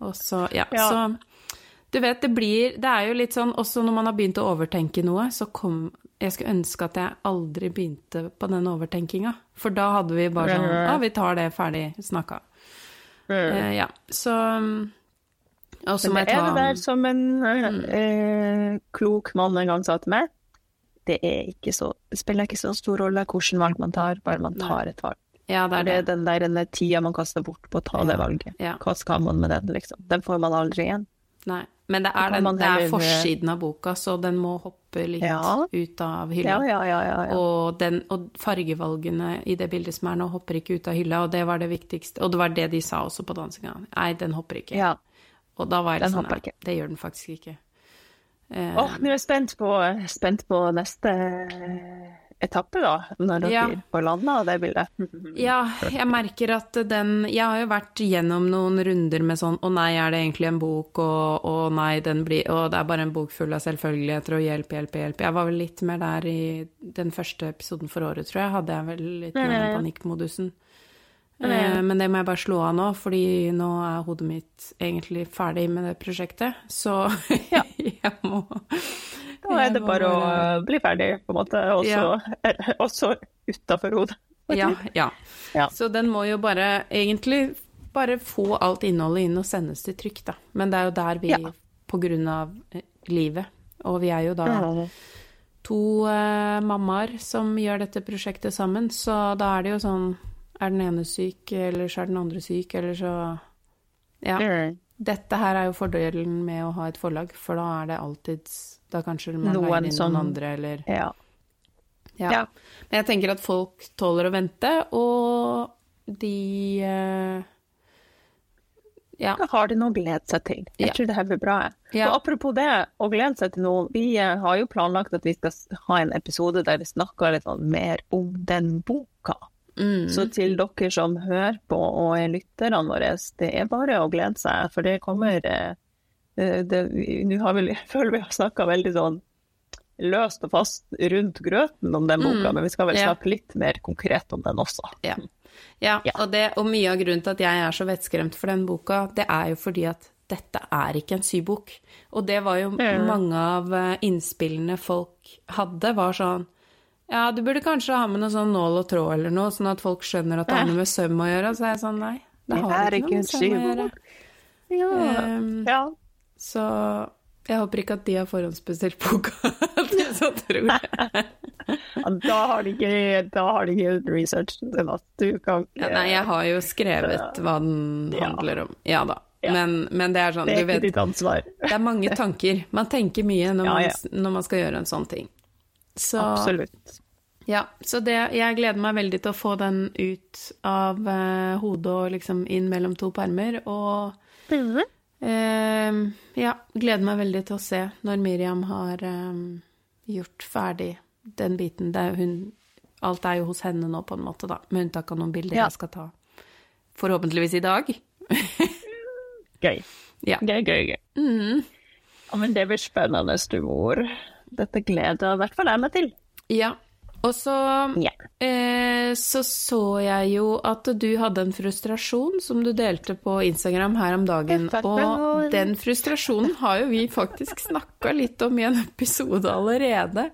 Og så, ja, Ja. så Du vet, det blir Det er jo litt sånn også når man har begynt å overtenke noe, så kom Jeg skulle ønske at jeg aldri begynte på den overtenkinga. For da hadde vi bare sånn Ja. ah, vi tar det, ferdig snakka. Uh, ja, så Og Men det er det der som en mm. eh, klok mann en gang sa til meg. Det, er ikke så, det spiller ikke så stor rolle hvilket valg man tar, bare man tar et valg. Ja, det Det er er det. den der den tida man kaster bort på å ta det valget. Ja. Hva skal man med den, liksom? Den får man aldri igjen. Nei. Men det er, den, det er forsiden av boka, så den må hoppe litt Ja. ut av hylla. Ja, ja, ja. ja, ja. Og, den, og fargevalgene i det bildet som er nå, hopper ikke ut av hylla, og det var det viktigste. Og det var det de sa også på dansinga. Nei, den hopper ikke. Og da var jeg litt sånn nei, ikke. det gjør den faktisk ikke. Eh, Åh, nå er jeg spent på, spent på neste etappe, da. Når dere Ja. får landa det bildet. Ja, jeg merker at den Jeg har jo vært gjennom noen runder med sånn Å nei, er det egentlig en bok? Og og nei, den blir Og det er bare en bok full av selvfølgeligheter og hjelp, hjelp, hjelp. Jeg var vel litt mer der i den første episoden for året, tror jeg. Hadde jeg vel litt mer den panikkmodusen. Eh, Men det må jeg bare slå av nå, fordi nå er hodet mitt egentlig ferdig med det prosjektet. Så ja. jeg må Da er det må bare å bli ferdig, på en måte. også, ja. også utafor hodet. Ja, ja. Ja. Så den må jo bare egentlig bare få alt innholdet inn og sendes til trykk, da. Men det er jo der vi, Ja. på grunn av eh, livet, og vi er jo da Mm. to uh, mammaer som gjør dette prosjektet sammen, så da er det jo sånn Er den ene syk, eller så er den andre syk, eller så Ja. Mm. Dette her er jo fordelen med å ha et forlag, for da er det alltids Da kanskje man Noen leier inn som- noen andre, eller Ja. ja. Ja. Men jeg tenker at folk tåler å vente, og de uh, Ja. Da har de noe å glede seg til. Jeg Ja. tror det her blir bra. Ja. Og apropos det, å glede seg til noe. Vi eh, har jo planlagt at vi skal ha en episode der vi snakker litt sånn mer om den boka. Mm. Så til dere som hører på og er lytterne våre, det er bare å glede seg, for det kommer eh, eh, Nå føler vi har snakka veldig sånn løst og fast rundt grøten om den boka, Mm. men vi skal vel Ja. snakke litt mer konkret om den også. Ja. ja, Ja. Og, det, og mye av grunnen til at jeg er så vettskremt for den boka, det er jo fordi at dette er ikke en sybok. Og det var jo Mm. mange av eh, innspillene folk hadde, var sånn Ja, du burde kanskje ha med noe sånn nål og tråd eller noe, sånn at folk skjønner at det har noe med søm å gjøre. Så er jeg sånn, nei, det har ikke noe med søm å gjøre. Ja. Um, ja. Så jeg håper ikke at de har forhåndsbestilt boka. så tror jeg. Ja, da har de ikke, da har de ikke gjort research. til at Du kan Ja, nei, jeg har jo skrevet hva den handler om. Ja da. Ja. Men, men det er sånn, Det er ikke vet, det er mange tanker. Man tenker mye når Ja, man, når man skal gjøre en sånn ting. Så, Absolutt. Ja, så det, jeg gleder meg veldig til å få den ut av eh, hodet og liksom inn mellom to permer. Og Eh, ja, gleder meg veldig til å se når Miriam har eh, gjort ferdig den biten. Er hun, alt er jo hos henne nå, på en måte, da, med unntak av noen bilder Ja. jeg skal ta. Forhåpentligvis i dag. Gøy. Ja. Gøy, gøy, gøy. Ja, men det blir spennende, du mor. Dette gleder i hvert fall jeg meg til. Ja. Og så Ja. eh, så så jeg jo at du hadde en frustrasjon som du delte på Instagram her om dagen. Og den frustrasjonen har jo vi faktisk snakka litt om i en episode allerede.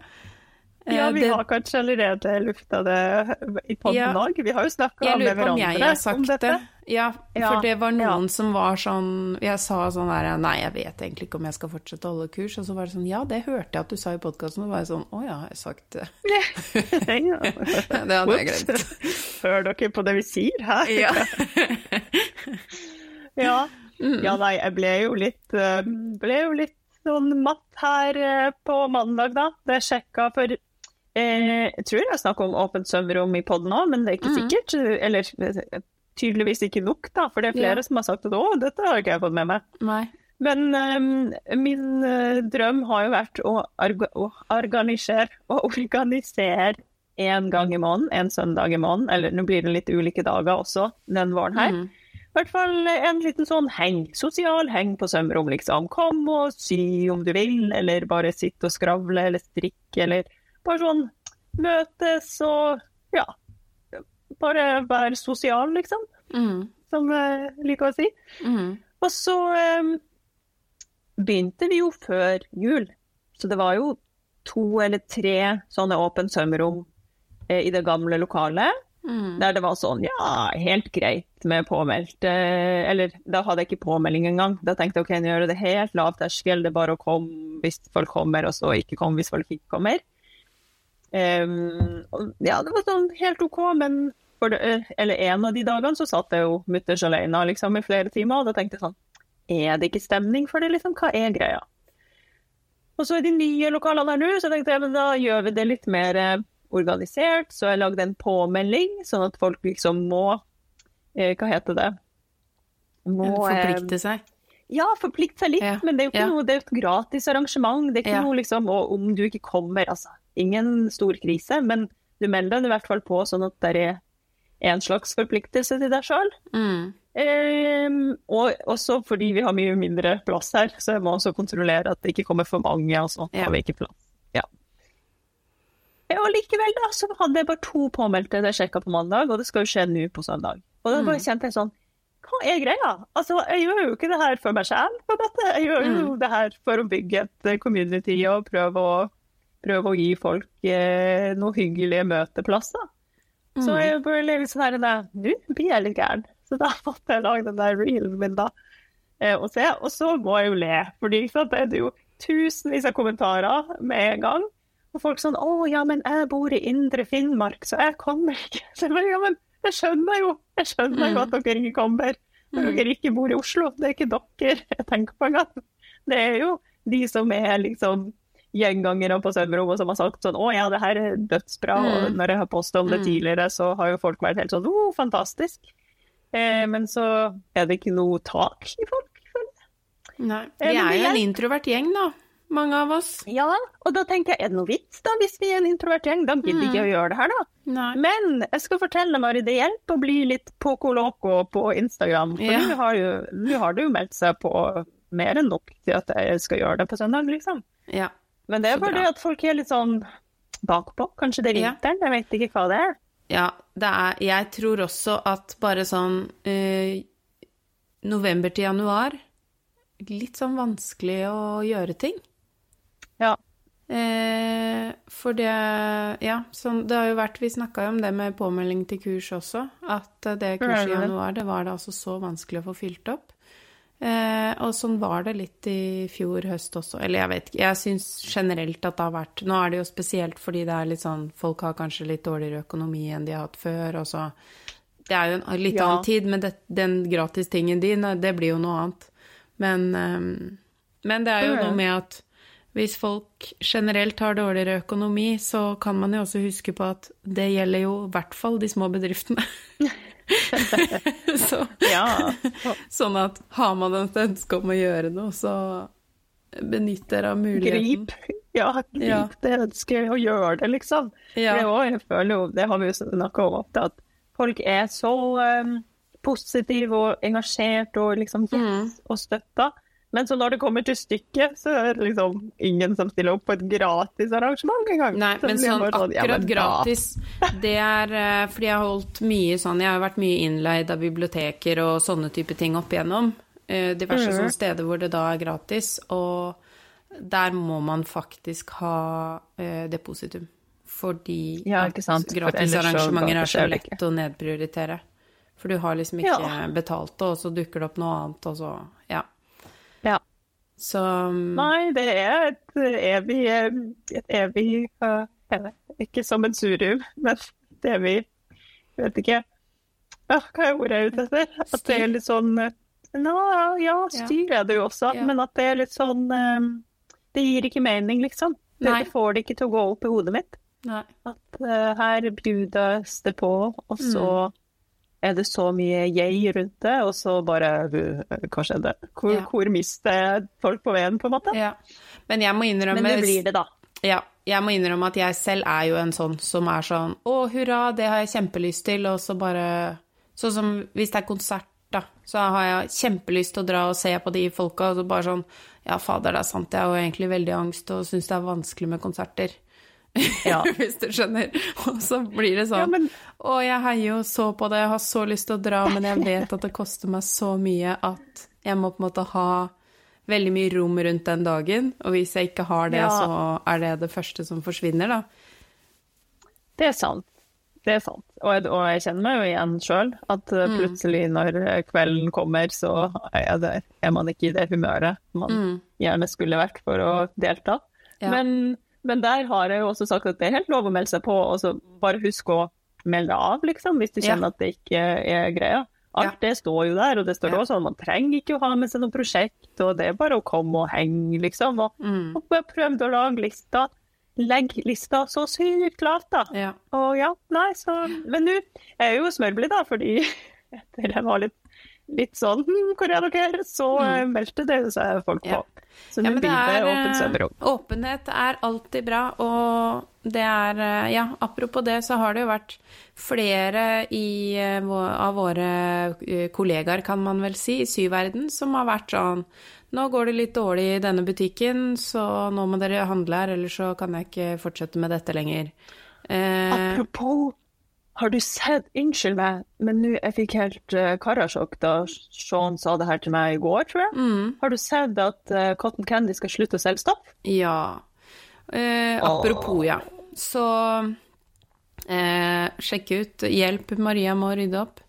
Eh, Ja, vi det- har kanskje allerede lufta det i podden Ja. Vi har jo snakka med på om har om sagt dette. det. Ja, for det var noen som var sånn Jeg sa sånn der Nei, jeg vet egentlig ikke om jeg skal fortsette å holde kurs. Og så var det sånn Ja, det hørte jeg at du sa i podkasten. Og var jeg sånn Å ja, har jeg sagt det? Det hadde jeg glemt. Hører dere på det vi sier her? Ja. Ja. ja, nei, jeg ble jo litt eh, Ble jo litt sånn matt her eh, på mandag, da. Da jeg sjekka for eh, Jeg tror jeg snakk om åpent svømmerom i poden òg, men det er ikke Mm. sikkert. Eller eh, tydeligvis ikke nok, da. For det er flere Ja. som har sagt at å, dette har ikke jeg fått med meg. Nei. Men um, min uh, drøm har jo vært å, å organisere å organisere en gang i måneden, en søndag i måneden. Eller nå blir det litt ulike dager også den våren her. Mhm. I hvert fall en liten sånn heng, sosial heng på sømrom, liksom. Kom og sy om du vil, eller bare sitte og skravle eller strikke, eller bare sånn møtes og ja. Bare være sosial, liksom, Mm. som jeg liker å si. Mm. Og så um, begynte vi jo før jul, så det var jo to eller tre sånne åpne sømrom eh, i det gamle lokalet. Mm. Der det var sånn, ja, helt greit med påmeldt. eh, Eller da hadde jeg ikke påmelding engang. Da tenkte jeg ok, nå gjør jeg det helt lav terskel, det er bare å komme hvis folk kommer, og så ikke komme hvis folk ikke kommer. Og ja, det var sånn helt OK, men for det, eh, eller en av de dagene så satt jeg jo mutters alene liksom, i flere timer, og da tenkte jeg sånn, er det ikke stemning for det, liksom? Hva er greia? Og så er de nye lokalene her nå, så tenkte jeg men da gjør vi det litt mer eh, organisert. Så jeg lagde en påmelding, sånn at folk liksom må eh, Hva heter det? Må, eh, Forplikte seg. Ja, forplikte seg litt, Ja, men det er jo ikke ja. noe, det er et gratis arrangement. Det er ikke noe liksom Og om du ikke kommer, altså. Ingen stor krise, men du melder deg i hvert fall på sånn at det er en slags forpliktelse til deg sjøl. Mm. Ehm, og også fordi vi har mye mindre plass her, så jeg må også kontrollere at det ikke kommer for mange, og så Ja. har vi ikke plass. Ja. Og likevel, da, så hadde jeg bare to påmeldte da jeg sjekka på mandag, og det skal jo skje nå på søndag. Og da bare Mm. kjente jeg sånn Hva er greia? Altså, jeg gjør jo ikke det her for meg sjæl, på måte. Jeg gjør jo Mm. det her for å bygge et community og prøve å, prøve å gi folk eh, noen hyggelige møteplasser. Så Mm. jeg bare litt sånn her Nå blir jeg litt gæren. Så da måtte jeg lage den der reelen min, da. Eh, og se. Og så må jeg jo le, fordi sant, det er jo tusenvis av kommentarer med en gang. Og folk sånn 'Å ja, men jeg bor i indre Finnmark, så jeg kommer ikke'. Så jeg bare, ja, men jeg skjønner jo Jeg skjønner jo at dere ikke kommer. Når dere ikke bor i Oslo. Det er ikke dere jeg tenker på engang. Det er jo de som er liksom gjengangere på svømmerom som har sagt sånn 'Å ja, det her er dødsbra'. Og Mm. når jeg har påstått om det Mm. tidligere, så har jo folk vært helt sånn 'Å, fantastisk'. Eh, men så er det ikke noe tak i folk. føler jeg. Nei. Eh, Vi er jo en introvert gjeng, da. Mange av oss. Ja, og da tenker jeg, er det noe vits da, hvis vi er en introvert gjeng? Da gidder ikke jeg å gjøre det her, da. Nei. Men jeg skal fortelle Mari, det hjelper å bli litt poco loco på Instagram. For Ja. nå har, jo- nå har det jo meldt seg på mer enn nok til at jeg skal gjøre det på søndag, liksom. Ja. Men det er bare det at folk er litt sånn bakpå. Kanskje det er Ja. vinteren, jeg vet ikke hva det er. Ja, det er Jeg tror også at bare sånn eh, november til januar Litt sånn vanskelig å gjøre ting. Ja. Eh, for det Ja, sånn Det har jo vært Vi snakka jo om det med påmelding til kurs også. At det kurset i Ja, ja. januar, det var da altså så vanskelig å få fylt opp. Eh, og sånn var det litt i fjor høst også. Eller jeg vet ikke. Jeg syns generelt at det har vært Nå er det jo spesielt fordi det er litt sånn Folk har kanskje litt dårligere økonomi enn de har hatt før, og så Det er jo en litt Ja. annen tid, men det, den gratistingen din, det blir jo noe annet. Men, eh, men det er jo noe med at hvis folk generelt har dårligere økonomi, så kan man jo også huske på at det gjelder jo i hvert fall de små bedriftene. så, Ja. sånn at har man et ønske om å gjøre noe, så benytt dere av muligheten. Grip. Ja, grip Ja. det ønsket og gjør det, liksom. Ja. Det, også, jeg føler det har vi jo snakka om ofte, at folk er så um, positive og engasjert og liksom Mm. og støtta. Men så når det kommer til stykket, så er det liksom ingen som stiller opp på et gratis arrangement engang. Nei, Så men blir sånn akkurat ja, men gratis, det er eh, fordi jeg har holdt mye sånn Jeg har vært mye innleid av biblioteker og sånne type ting opp igjennom. eh, Diverse Mhm. sånne steder hvor det da er gratis. Og der må man faktisk ha eh, depositum. Fordi Ja, så gratisarrangementer er så lett å nedprioritere. For du har liksom ikke Ja. betalt det, og så dukker det opp noe annet, og så Ja. Så mm, Nei, det er et evig, et evig uh, Ikke som en sammensurium, men et evig Vet ikke. Ja, hva er ordet jeg er ute etter? At det er litt sånn eh, Nå, ja, styr er det jo også, Ja. men at det er litt sånn um, Det gir ikke mening, liksom. Det, Nei. det får det ikke til å gå opp i hodet mitt. Nei. At uh, her bjudes det på, og Mm. Er det så mye jeg rundt det, og så bare uh, Hva skjedde? Hvor, Ja. hvor mister jeg folk på veien, på en måte? Ja. Men jeg må innrømme Men det blir det, da. Ja, jeg må innrømme at jeg selv er jo en sånn som er sånn Å, hurra, det har jeg kjempelyst til, og så bare Sånn som hvis det er konsert, da, så har jeg kjempelyst til å dra og se på de folka, og så bare sånn Ja, fader, det er sant, jeg har jo egentlig veldig angst og syns det er vanskelig med konserter. Ja. hvis du skjønner. Og så blir det sånn Ja, men- Å, jeg heier jo så på det, jeg har så lyst til å dra, men jeg vet at det koster meg så mye at jeg må på en måte ha veldig mye rom rundt den dagen. Og hvis jeg ikke har det, Ja. så er det det første som forsvinner, da. Det er sant. Det er sant. Og jeg, og jeg kjenner meg jo igjen sjøl, at uh, Mm. plutselig når uh, kvelden kommer, så er, det, er man ikke i det humøret man gjerne skulle vært for å delta. Mm. Ja. Men, men der har jeg jo også sagt at det er helt lov å melde seg på, og så bare husk å melde av, liksom, hvis du Ja. kjenner at det ikke er greia. Alt Ja. det står jo der, og det står Ja. også at man trenger ikke å ha med seg noe prosjekt, og det er bare å komme og henge, liksom. Og, Mm. og prøv å lage lista. Legg lista så sykt klart, da. Ja. Og ja, nei, så Men nå er jeg jo smørblid, da, fordi etter jeg var litt, litt sånn hm, Hvor er dere? Så mm. meldte det seg folk på. Ja. Så Ja, men det er, eh, åpenhet er alltid bra, og det er eh, Ja, apropos det, så har det jo vært flere i, eh, av våre eh, kollegaer, kan man vel si, i syverden, som har vært sånn Nå går det litt dårlig i denne butikken, så nå må dere handle her, ellers så kan jeg ikke fortsette med dette lenger. Eh, Apropos, har du sett Unnskyld meg, men nå jeg fikk helt uh, karasjokk da Sean sa det her til meg i går, tror jeg. mm, Har du sett at uh, Cotton Candy skal slutte å selge stoff? Ja. Eh, apropos, ja. Så eh, sjekk ut Hjelp, Maria må rydde opp.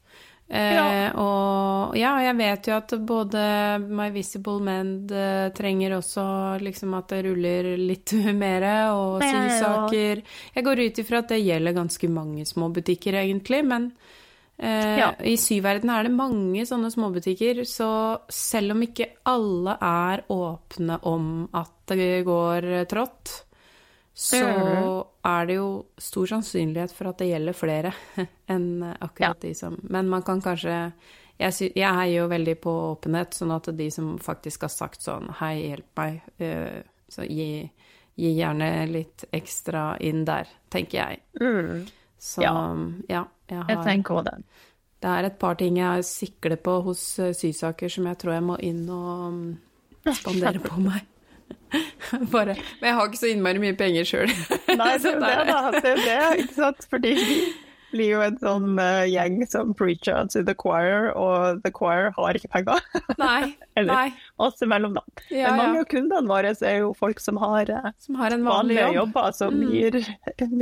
Eh, Ja. Og ja, jeg vet jo at både My Visible Mend eh, trenger også liksom at det ruller litt mer, og sysaker Jeg går ut ifra at det gjelder ganske mange små butikker, egentlig, men eh, Ja. i syverdenen er det mange sånne småbutikker, så selv om ikke alle er åpne om at det går trått, så er det jo stor sannsynlighet for at det gjelder flere enn akkurat de som Men man kan kanskje jeg, sy jeg heier jo veldig på åpenhet, sånn at de som faktisk har sagt sånn Hei, hjelp meg. eh, så gi, gi gjerne litt ekstra inn der, tenker jeg. Så ja, Ja. jeg Jeg tenker også det. Det er et par ting jeg sikler på hos Sysaker som jeg tror jeg må inn og mm, spandere på meg. Bare Men jeg har ikke så innmari mye penger sjøl. Nei, det er det, da. Det er det, ikke sant? Fordi vi blir jo en sånn uh, gjeng som preacher til The Choir, og The Choir har ikke penger. Nei. Eller nei. oss imellom, da. Ja, Men mange ja. av kundene våre er jo folk som har eh, Som har en vanlig jobb. jobber, som Mm. gir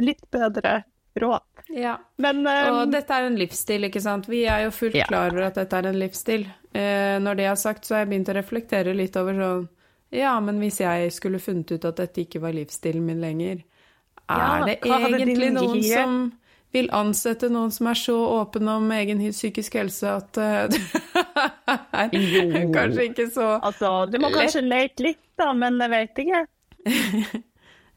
litt bedre råd. Ja. Men um, Og dette er en livsstil, ikke sant. Vi er jo fullt Ja. klar over at dette er en livsstil. Uh, når det er sagt, så har jeg begynt å reflektere litt over sånn Ja, men hvis jeg skulle funnet ut at dette ikke var livsstilen min lenger, er Ja, det egentlig noen som vil ansette noen som er så åpen om egen psykisk helse at eh, det er Jo. kanskje ikke så altså, du må kanskje lete litt, da, men jeg vet ikke.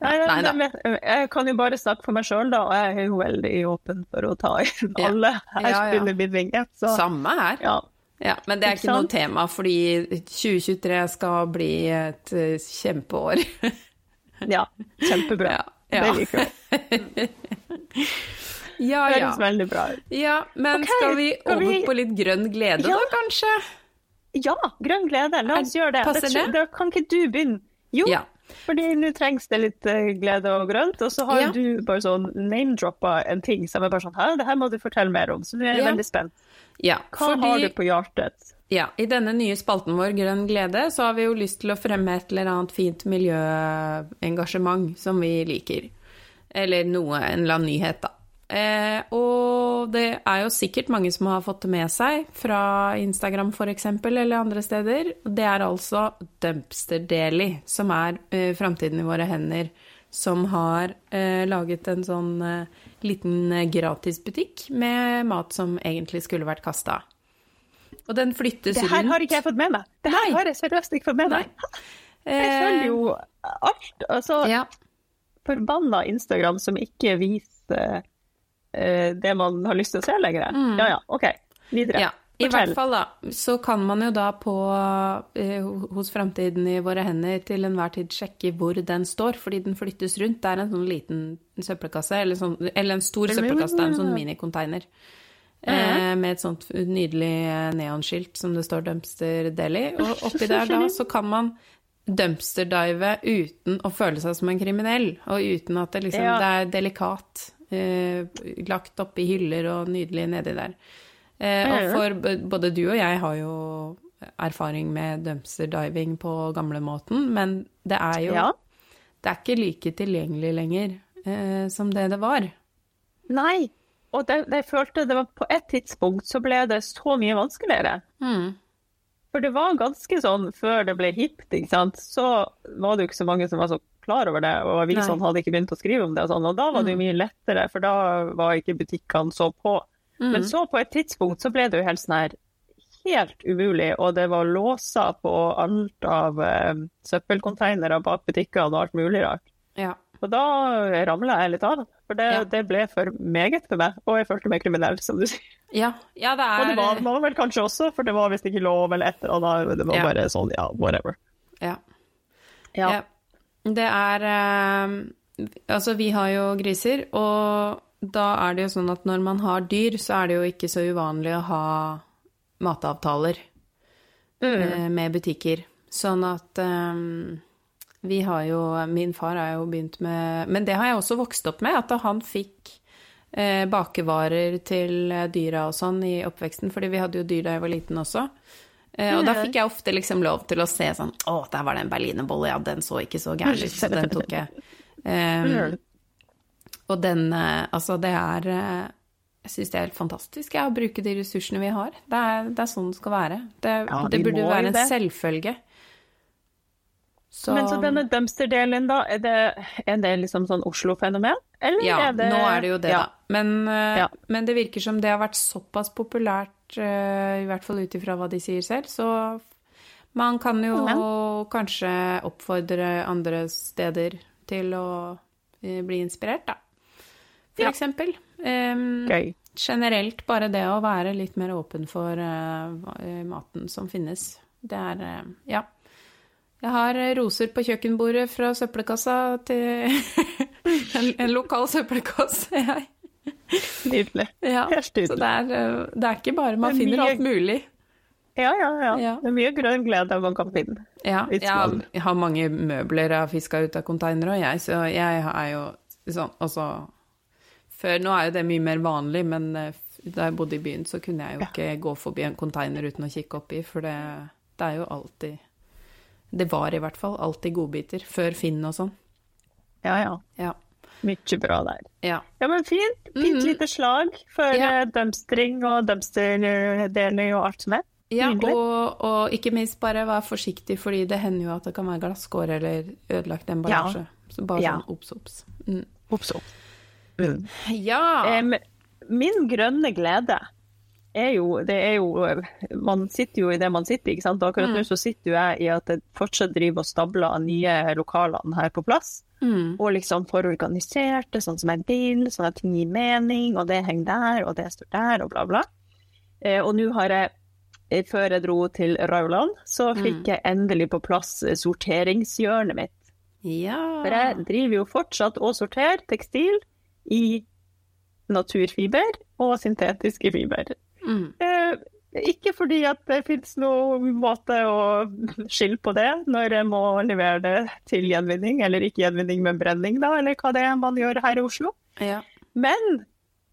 Nei, nei, Nei da. jeg kan jo bare snakke for meg sjøl, da, og jeg er jo veldig åpen for å ta inn alle. Her Ja, ja. spiller min vinget. Så Samme her. ja. Ja, men det er Ikke ikke noe tema, fordi 2023 skal bli et eh, kjempeår. ja. Kjempebra. Ja, ja. Det liker jeg. Ja, ja. Høres veldig bra ut. ja men okay, skal vi over vi- på litt grønn glede, Ja. da, kanskje? Ja, grønn glede. La oss gjøre det. passer det? Da kan ikke du begynne? Jo, Ja. fordi nå trengs det litt eh, glede og grønt. Og så har du bare sånn name-droppa en ting som er bare sånn Hæ, det her må du fortelle mer om. Så nå er jeg veldig spent. Ja Hva har du på hjertet? Ja, I denne nye spalten vår Grønn glede så har vi jo lyst til å fremme et eller annet fint miljøengasjement som vi liker. Eller noe, en eller annen nyhet, da. Eh, og det er jo sikkert mange som har fått det med seg fra Instagram f.eks. eller andre steder. Det er altså Dumpster Daily som er eh, Framtiden i våre hender, som har eh, laget en sånn eh, liten eh, gratisbutikk med mat som egentlig skulle vært kasta. Og den flyttes Det her rundt. har ikke jeg fått med meg. Det her Nei. har jeg seriøst ikke fått med meg. Jeg Eh, følger jo alt. Altså, ja. forbanna Instagram som ikke viser eh, det man har lyst til å se lenger. Ja ja, OK. Videre. Mm. Ja, i hvert fall da, så kan man jo da på, eh, hos Framtiden i våre hender til enhver tid sjekke hvor den står, fordi den flyttes rundt. Det er en sånn liten søppelkasse, eller, sånn, eller en stor søppelkasse, det er en sånn minicontainer. Eh, med et sånt nydelig eh, neonskilt som det står Dumpster Deli. Og oppi der da så kan man dumpsterdive uten å føle seg som en kriminell, og uten at det liksom det er delikat, eh, lagt oppi hyller og nydelig nedi der. Eh, og for både du og jeg har jo erfaring med dumpsterdiving på gamlemåten, men det er jo Ja. Det er ikke like tilgjengelig lenger eh, som det det var. Nei. Og det, det, jeg følte det var på et tidspunkt så ble det så mye vanskeligere. Mm. For det var ganske sånn før det ble hipt, ikke sant, så var det jo ikke så mange som var så klar over det, og avisene hadde ikke begynt å skrive om det og sånn, og da var det jo mye lettere, for da var ikke butikkene så på. Mm. Men så på et tidspunkt så ble det jo helt sånn her helt umulig, og det var låser på alt av eh, søppelkonteinere bak butikkene og alt mulig rart. Ja. Og da ramla jeg litt av, for det, Ja. det ble for meget for meg, og jeg følte meg kriminell, som du sier. Ja, ja, det Og er det var man vel kanskje også, for det var visst ikke lov eller et eller annet, det var bare sånn, ja, whatever. Ja. Ja. Ja. Det er eh, Altså, vi har jo griser, og da er det jo sånn at når man har dyr, så er det jo ikke så uvanlig å ha matavtaler Mm. eh, med butikker. Sånn at um, vi har jo Min far har jo begynt med Men det har jeg også vokst opp med, at han fikk eh, bakevarer til dyra og sånn i oppveksten, fordi vi hadde jo dyr da jeg var liten også. Eh, og da fikk jeg ofte liksom lov til å se sånn Å, der var det en berlinerbolle, ja, den så ikke så gæren ut, så den tok jeg. Um, og den eh, Altså, det er eh, Jeg syns det er helt fantastisk ja, å bruke de ressursene vi har. Det er, det er sånn det skal være. Det, Ja, det burde være en det. selvfølge. Så, Men så denne dumpster-delen da, er det, er det liksom sånn Oslo-fenomen? Eller Ja, er det nå er det jo det, ja. da. Men, eh, Ja. men det virker som det har vært såpass populært, i hvert fall ut ifra hva de sier selv, så man kan jo kanskje oppfordre andre steder til å bli inspirert, da. For Ja. eksempel. Um, Gøy. generelt bare det å være litt mer åpen for uh, maten som finnes. Det er uh, Ja. Jeg har roser på kjøkkenbordet fra søppelkassa til en, en lokal søppelkasse, jeg. Nydelig. Ja, Helt så det er, det er ikke bare Man er finner mye- alt mulig. Ja, ja, ja. Ja. Det er mye grønn glede man kan finne. Ja, jeg, har- jeg har mange møbler jeg har fiska ut av containere, og jeg, så jeg er jo sånn Altså Før Nå er jo det mye mer vanlig, men eh, da jeg bodde i byen, så kunne jeg jo ikke gå forbi en container uten å kikke oppi, for det, det er jo alltid Det var i hvert fall alltid godbiter. Før Finn og sånn. Ja, ja. Ja. Mye bra der. ja. Ja, men fint. Fint mm. lite slag for Ja. eh, dumpstring og dumpsterdeling og alt som er. Ja, og, og ikke minst bare vær forsiktig, fordi det hender jo at det kan være glasskår eller ødelagt emballasje. Så bare sånn obs, obs. Mm. Opp. Mm. Ja! Min grønne glede er jo Det er jo Man sitter jo i det man sitter, ikke sant. Akkurat Mm. nå så sitter jo jeg i at jeg fortsatt driver og stabler nye lokalene her på plass. Mm. og liksom får organisert det sånn som jeg vil, sånn at ting gir mening, og det henger der, og det står der, og bla, bla. Eh, og nå har jeg, eh, før jeg dro til Rauland, så fikk jeg endelig på plass eh, sorteringshjørnet mitt. Ja. For jeg driver jo fortsatt og sorterer tekstil i naturfiber og syntetiske fiber. Mm. Eh, ikke fordi at det finnes noen måte å skille på det når jeg må levere det til gjenvinning, eller ikke gjenvinning, men brenning, da, eller hva det er man gjør her i Oslo. Ja. Men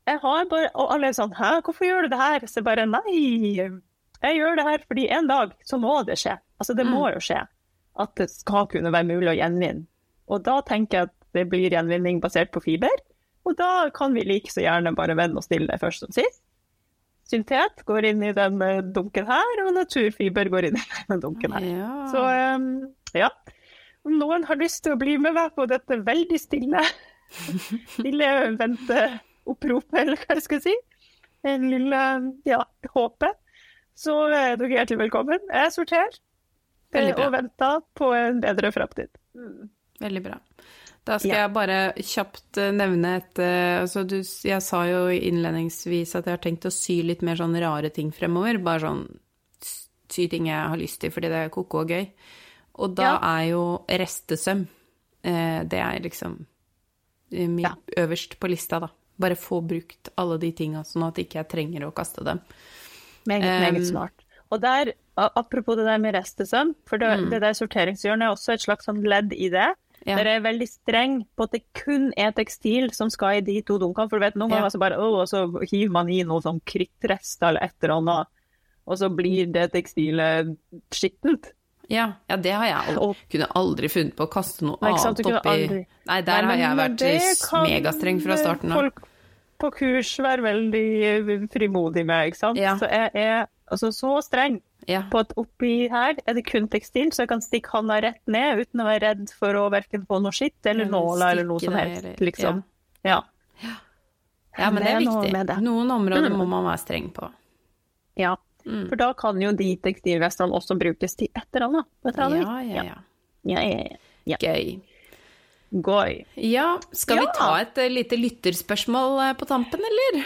jeg har bare Og alle er sånn Hæ, hvorfor gjør du det her? Så jeg bare Nei, jeg gjør det her fordi en dag så må det skje. Altså, det må jo skje. At det skal kunne være mulig å gjenvinne. Og da tenker jeg at det blir gjenvinning basert på fiber. Og da kan vi like så gjerne bare vende oss til det først som sist. Syntet går inn i den eh, dunken her, og naturfiber går inn i den dunken her. ja. Så um, ja. Om noen har lyst til å bli med meg på dette veldig stille, stille venteoppropet, eller hva jeg skal si, en lille ja, håpet, så er dere hjertelig velkommen. Jeg sorterer eh, og venter på en bedre fremtid. Veldig bra. Da skal Ja. jeg bare kjapt eh, nevne et eh, altså du, Jeg sa jo innledningsvis at jeg har tenkt å sy litt mer sånn rare ting fremover. Bare sånn sy ting jeg har lyst til fordi det er koko og gøy. Og da Ja. er jo restesøm eh, Det er liksom Ja. øverst på lista, da. Bare få brukt alle de tinga, sånn at ikke jeg trenger å kaste dem. Meget, Um, meget smart. Og der, apropos det der med restesøm, for det, Mm. det der sorteringshjørnet er også et slags sånn ledd i det. Ja. Der er veldig streng på at det kun er tekstil som skal i de to dunkene. For du vet, noen Ja. ganger så bare, å, så hiver man i noe sånn krittrester eller et eller annet, og så blir det tekstilet skittent. Ja, ja, det har jeg aldri, Og- kunne aldri funnet på å kaste noe Nei, annet kunne oppi Nei, der Nei, har jeg men- men vært megastreng fra starten av. Folk på kurs være veldig frimodig med, ikke sant. Ja. Så jeg er altså så streng Ja. på at oppi her er det kun tekstil, så jeg kan stikke handa rett ned uten å være redd for å verken få noe skitt eller nåla, nåler eller noe som helst, liksom. Ja. Ja, men det er Det er viktig. Noen områder Mm. må man være streng på. ja. Mm. For da kan jo de tekstilvestene også brukes til et eller annet. Ja, ja, ja. ja, ja, ja. Gøy. Gøy. Ja, skal vi ta et eh, lite lytterspørsmål eh, på tampen, eller?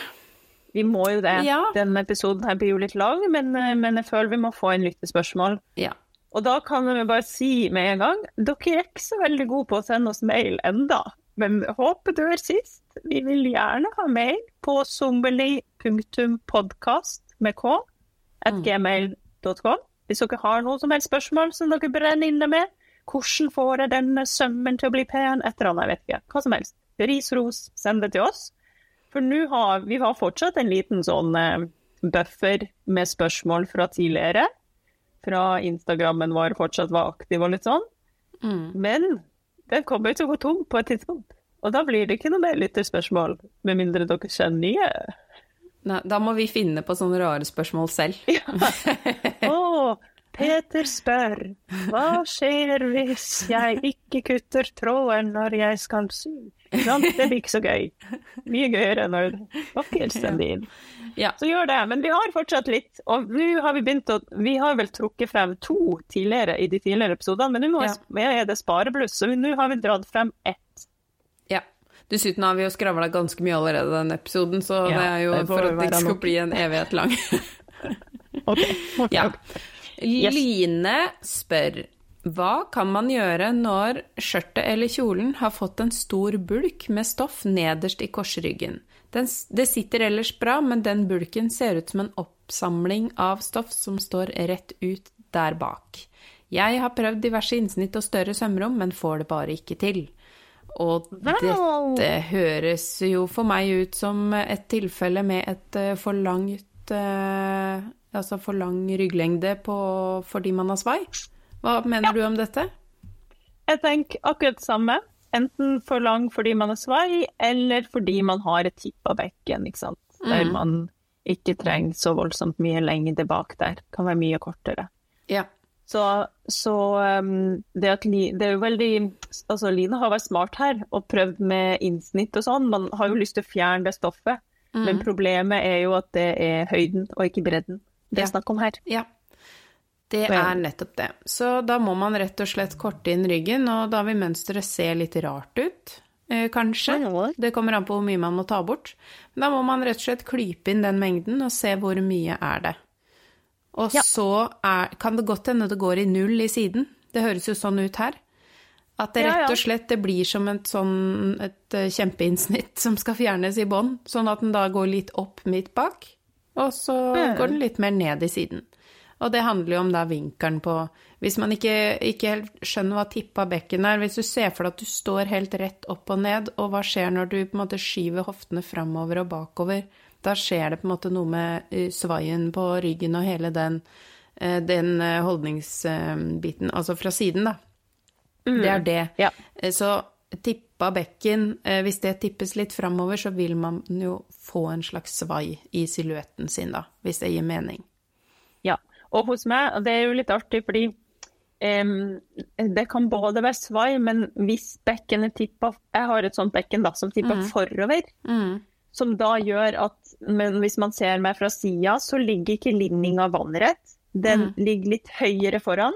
Vi må jo det. Ja. Denne episoden her blir jo litt lang, men, eh, men jeg føler vi må få inn lyttespørsmål. Ja. Og da kan vi bare si med en gang, dere er ikke så veldig gode på å sende oss mail enda. Men håpet dør sist. Vi vil gjerne ha mail på sommeli.podkast med k at Mm. gmail.com. Hvis dere har noe som helst spørsmål som dere brenner inne med, hvordan får jeg denne sømmen til å bli pen, et eller annet, jeg vet ikke, hva som helst. Ris, ros, send det til oss. For nå har vi har fortsatt en liten sånn eh, buffer med spørsmål fra tidligere. Fra Instagrammen vår fortsatt var aktiv og litt sånn. Mm. Men den kommer til å gå tom på et tidspunkt. Og da blir det ikke noe mer lytterspørsmål, med mindre dere kjenner nye. Nei, da må vi finne på sånne rare spørsmål selv. Å, Peter spør, hva skjer hvis jeg ikke kutter tråden når jeg skal sy? Det blir ikke så gøy. Mye gøyere når dere din. Ja. Så gjør det. Men vi har fortsatt litt, og nå har vi begynt å Vi har vel trukket frem to tidligere i de tidligere episodene, men nå Ja. er det sparebluss, så nå har vi dratt frem ett. ja. Dessuten har vi jo skravla ganske mye allerede den episoden, så Ja, det er jo det for at det ikke skal bli en evighet lang. Ok, okay. Ja. Line spør hva kan man gjøre når skjørtet eller kjolen har fått en stor bulk med stoff nederst i korsryggen? Den, det sitter ellers bra, men den bulken ser ut som en oppsamling av stoff som står rett ut der bak. Jeg har prøvd diverse innsnitt og større sømrom, men får det bare ikke til. Og dette høres jo for meg ut som et tilfelle med et eh, for langt eh, Altså for lang rygglengde på, fordi man har svai. Hva mener du om dette? Jeg tenker akkurat det samme. Enten for lang fordi man har svai, eller fordi man har et tippa bekken, ikke sant. Der Mm. man ikke trenger så voldsomt mye lengde bak der. Kan være mye kortere. Ja. Så, så um, det, at det er jo veldig Altså, Line har vært smart her og prøvd med innsnitt og sånn. Man har jo lyst til å fjerne det stoffet, men Mm. problemet er jo at det er høyden og ikke bredden det er Ja. snakk om her. ja. Det er nettopp det. Så da må man rett og slett korte inn ryggen, og da vil mønsteret se litt rart ut, eh, kanskje. Det kommer an på hvor mye man må ta bort. Da må man rett og slett klype inn den mengden og se hvor mye er det. Og Ja. så er, kan det godt hende det går i null i siden. Det høres jo sånn ut her. At det rett og slett det blir som et sånn et eh, kjempeinnsnitt som skal fjernes i bånn, sånn at den da går litt opp midt bak, og så går den litt mer ned i siden. Og det handler jo om da vinkelen på Hvis man ikke, ikke helt skjønner hva tippa bekken er, hvis du ser for deg at du står helt rett opp og ned, og hva skjer når du på en måte skyver hoftene framover og bakover, da skjer det på en måte noe med eh, svaien på ryggen og hele den, eh, den holdningsbiten, altså fra siden, da. Det er det. Ja. Eh, Så tippa bekken, eh, hvis det tippes litt framover, så vil man jo få en slags svai i silhuetten sin, da, hvis det gir mening. Ja, og hos meg, og det er jo litt artig, fordi um, det kan både være svai, men hvis bekkenet tipper Jeg har et sånt bekken da, som tipper forover, Mm. som da gjør at Men hvis man ser meg fra sida, så ligger ikke linninga vannrett. Den ligger litt høyere foran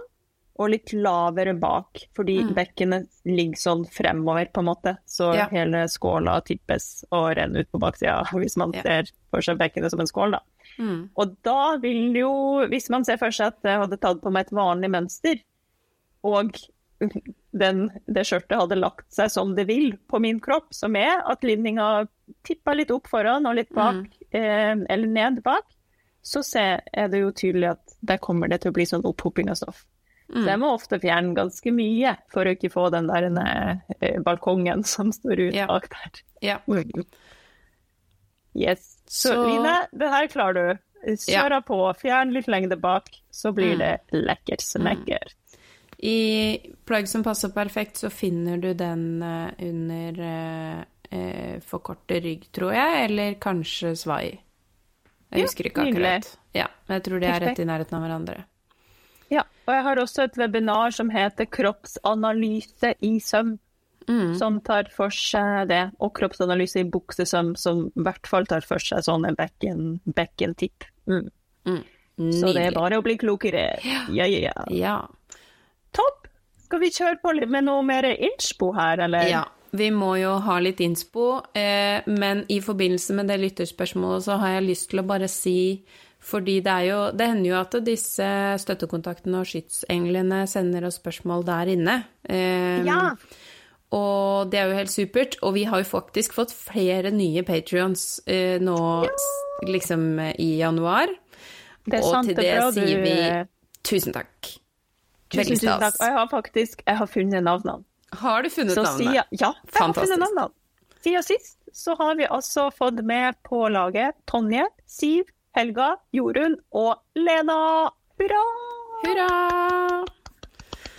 og litt lavere bak, fordi bekkenet ligger sånn fremover, på en måte. Så Ja. hele skåla tippes og renner ut på baksida, hvis man Ja. ser for seg bekkenet som en skål, da. Mm. Og da vil jo, hvis man ser for seg at jeg hadde tatt på meg et vanlig mønster, og den, det skjørtet hadde lagt seg som det vil på min kropp, som er at linninga tippa litt opp foran og litt bak, eh, eller ned bak, så ser, er det jo tydelig at der kommer det til å bli sånn opphoping av stoff. Så jeg må ofte fjerne ganske mye for å ikke få den der eh, balkongen som står ut Ja. bak der. Ja. Yes. Så, Så- Line, det her klarer du. Kjør på, fjern litt lengde bak, så blir Mm. det lekkert smekker. I plagg som passer perfekt, så finner du den eh, under eh, eh, forkortet rygg, tror jeg, eller kanskje svai. Jeg Ja, husker ikke akkurat. Ja, men jeg tror de er rett i nærheten av hverandre. Ja, og jeg har også et webinar som heter Kroppsanalyse i søvn'. Mm. som tar for seg det, og kroppsanalyse i buksesøm, som i hvert fall tar for seg sånne bekken, bekkentipp. Mm. Så det er bare å bli klokere. Ja, ja, ja. Ja. Topp! Skal vi kjøre på med noe mer innspo her, eller? Ja, vi må jo ha litt innspo, eh, men i forbindelse med det lytterspørsmålet så har jeg lyst til å bare si fordi det er jo Det hender jo at disse støttekontaktene og skytsenglene sender oss spørsmål der inne. Um, Ja. Og det er jo helt supert. Og vi har jo faktisk fått flere nye patrions uh, nå s- liksom eh, i januar. Det er og sant, til det bra sier vi tusen takk. Tusen, tusen takk. Og jeg har faktisk jeg har funnet navnene. Har du funnet Så navnet? siden, ja, jeg har funnet navnene. Siden sist så har vi altså fått med på laget Tonje, Siv, Helga, Jorunn og Lena. Hurra! Hurra!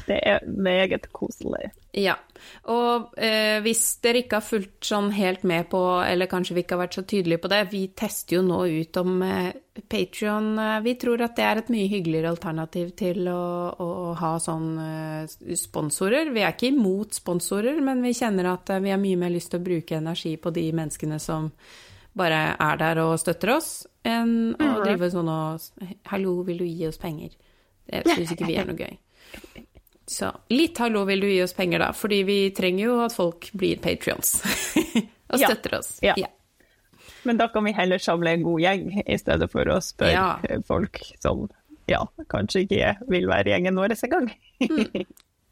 Det er meget koselig. Ja. Og eh, hvis dere ikke har fulgt sånn helt med på, eller kanskje vi ikke har vært så tydelige på det, vi tester jo nå ut om eh, Patrion eh, Vi tror at det er et mye hyggeligere alternativ til å, å ha sånn eh, sponsorer. Vi er ikke imot sponsorer, men vi kjenner at eh, vi har mye mer lyst til å bruke energi på de menneskene som bare er der og støtter oss, enn å drive sånn og Hallo, vil du gi oss penger? Det syns ikke vi er noe gøy. Så litt hallo vil du gi oss penger, da, fordi vi trenger jo at folk blir patrions og Ja. støtter oss. Ja. Men da kan vi heller samle en god gjeng, i stedet for å spørre Ja. folk som ja, kanskje ikke vil være gjengen vår engang.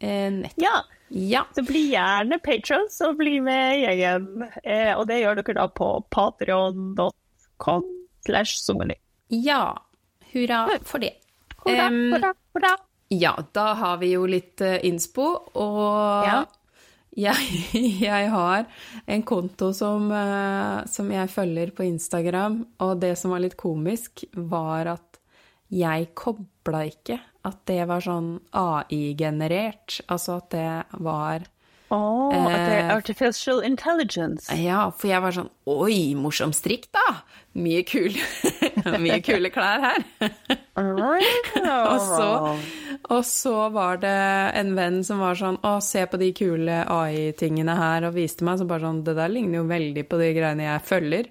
Eh, nettopp. ja, Ja. så bli gjerne patrons og bli med i gjengen. Eh, og det gjør dere da på patreon.com slash sommerny. ja. Hurra for det. Hurra, um, hurra, hurra. Ja, da har vi jo litt uh, innspo, og Ja. jeg, jeg har en konto som, uh, som jeg følger på Instagram, og det som var litt komisk, var at jeg kobla ikke at det var sånn AI-generert, altså at det var Å, at det er Eh, artificial intelligence. Ja, for jeg var sånn Oi, morsom strikk, da! Mye kul. Mye kule klær her. og, så, og så var det en venn som var sånn Å, se på de kule AI-tingene her, og viste meg så bare sånn Det der ligner jo veldig på de greiene jeg følger.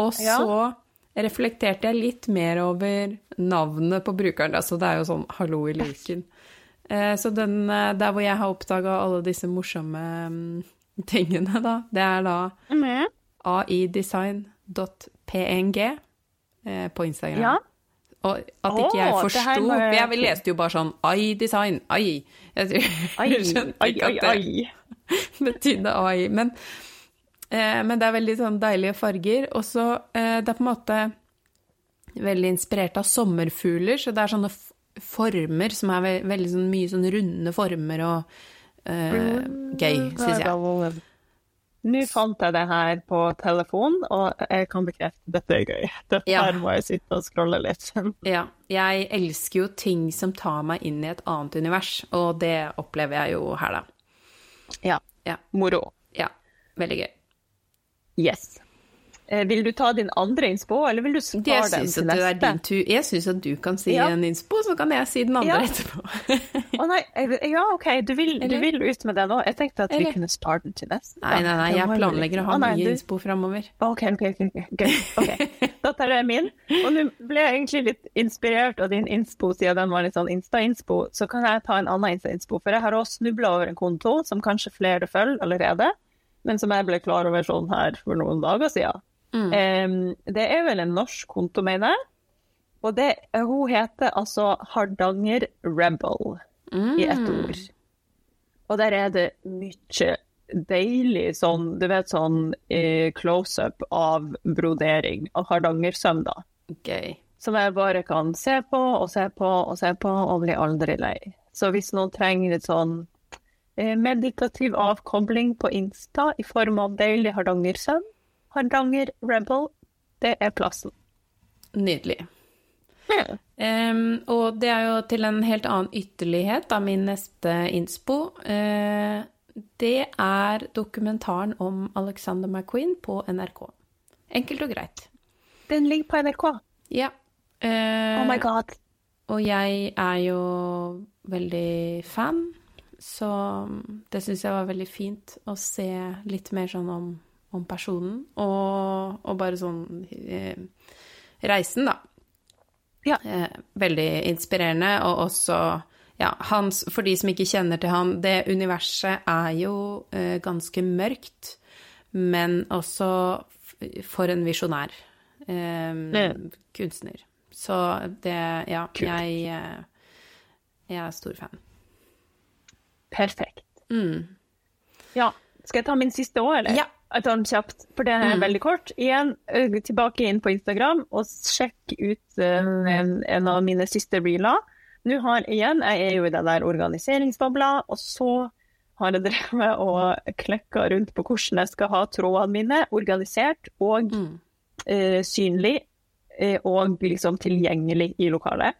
Og Ja. Reflekterte jeg litt mer over navnet på brukeren. Altså, det er jo sånn 'hallo i luken'. Eh, så den, eh, der hvor jeg har oppdaga alle disse morsomme mm, tingene, da, det er da Mm. aidesign.png eh, på Instagram. Ja. Og at ikke jeg forsto oh, jeg- Jeg leste jo bare sånn AI-design, AI. Jeg skjønte ikke at det ai. betydde AI. Men, men det er veldig sånn deilige farger. Og så eh, det er på en måte veldig inspirert av sommerfugler, så det er sånne former som er ve veldig sånn mye sånn runde former og eh, gøy, syns jeg. Nå fant jeg det her på telefon, og jeg kan bekrefte dette er gøy. Dette Ja. må jeg sitte og scrolle litt. Ja, jeg elsker jo ting som tar meg inn i et annet univers, og det opplever jeg jo her, da. Ja. Ja. Moro. Ja, veldig gøy. Yes. Eh, vil du ta din andre innspo, eller vil du Det spare den til neste? det er din tur. Jeg syns at du kan si Ja. en innspo, så kan jeg si den andre Ja. etterpå. Å nei, ja OK, du vil, du vil ut med den òg. Jeg tenkte at Eller? vi kunne spare den til neste. Nei, nei, nei, jeg planlegger å ha nei, mye du- innspo framover. OK, OK, ok, okay. gøy. Ok, Da tar jeg min. Og nå ble jeg egentlig litt inspirert av din innspo, siden den var litt sånn Insta-innspo. Så kan jeg ta en annen Insta-innspo, for jeg har også snubla over en konto som kanskje flere følger allerede, men som jeg ble klar over sånn her for noen dager siden. Em, det er vel en norsk konto, mener jeg. Og det, hun heter altså Hardanger Rebel i ett ord. Og der er det mye deilig sånn, du vet sånn eh, close-up av brodering av hardangersøm, da. Gøy. Som jeg bare kan se på og se på og se på og bli aldri lei. Så hvis noen trenger litt sånn meditativ avkobling på Insta i form av deilig hardangersøm, Hardanger Rebel, det er plassen. Nydelig. Em, og det er jo til en helt annen ytterlighet, av min neste innspo. Uh, det er dokumentaren om Alexander McQueen på NRK. Enkelt og greit. Den ligger på NRK. Ja. Uh, Oh my god. Og jeg er jo veldig fan, så det syns jeg var veldig fint å se litt mer sånn om, om personen, og, og bare sånn eh, reisen, da. Ja. Eh, veldig inspirerende, og også ja, hans, for de som ikke kjenner til han, det universet er jo eh, ganske mørkt, men også for en visjonær eh, Mm. kunstner. Så det Ja, jeg, eh, jeg er stor fan. Perfekt. Mm. Ja. Skal jeg ta min siste òg, eller? Ja. Jeg tar den kjapt, for det er veldig kort. Igjen, tilbake inn på Instagram og sjekk ut uh, en, en av mine siste reeler. Nå har igjen, jeg er jo i den der organiseringsbobla, og så har jeg drevet og klekka rundt på hvordan jeg skal ha trådene mine organisert og Mm. uh, synlig eh, og liksom tilgjengelig i lokalet.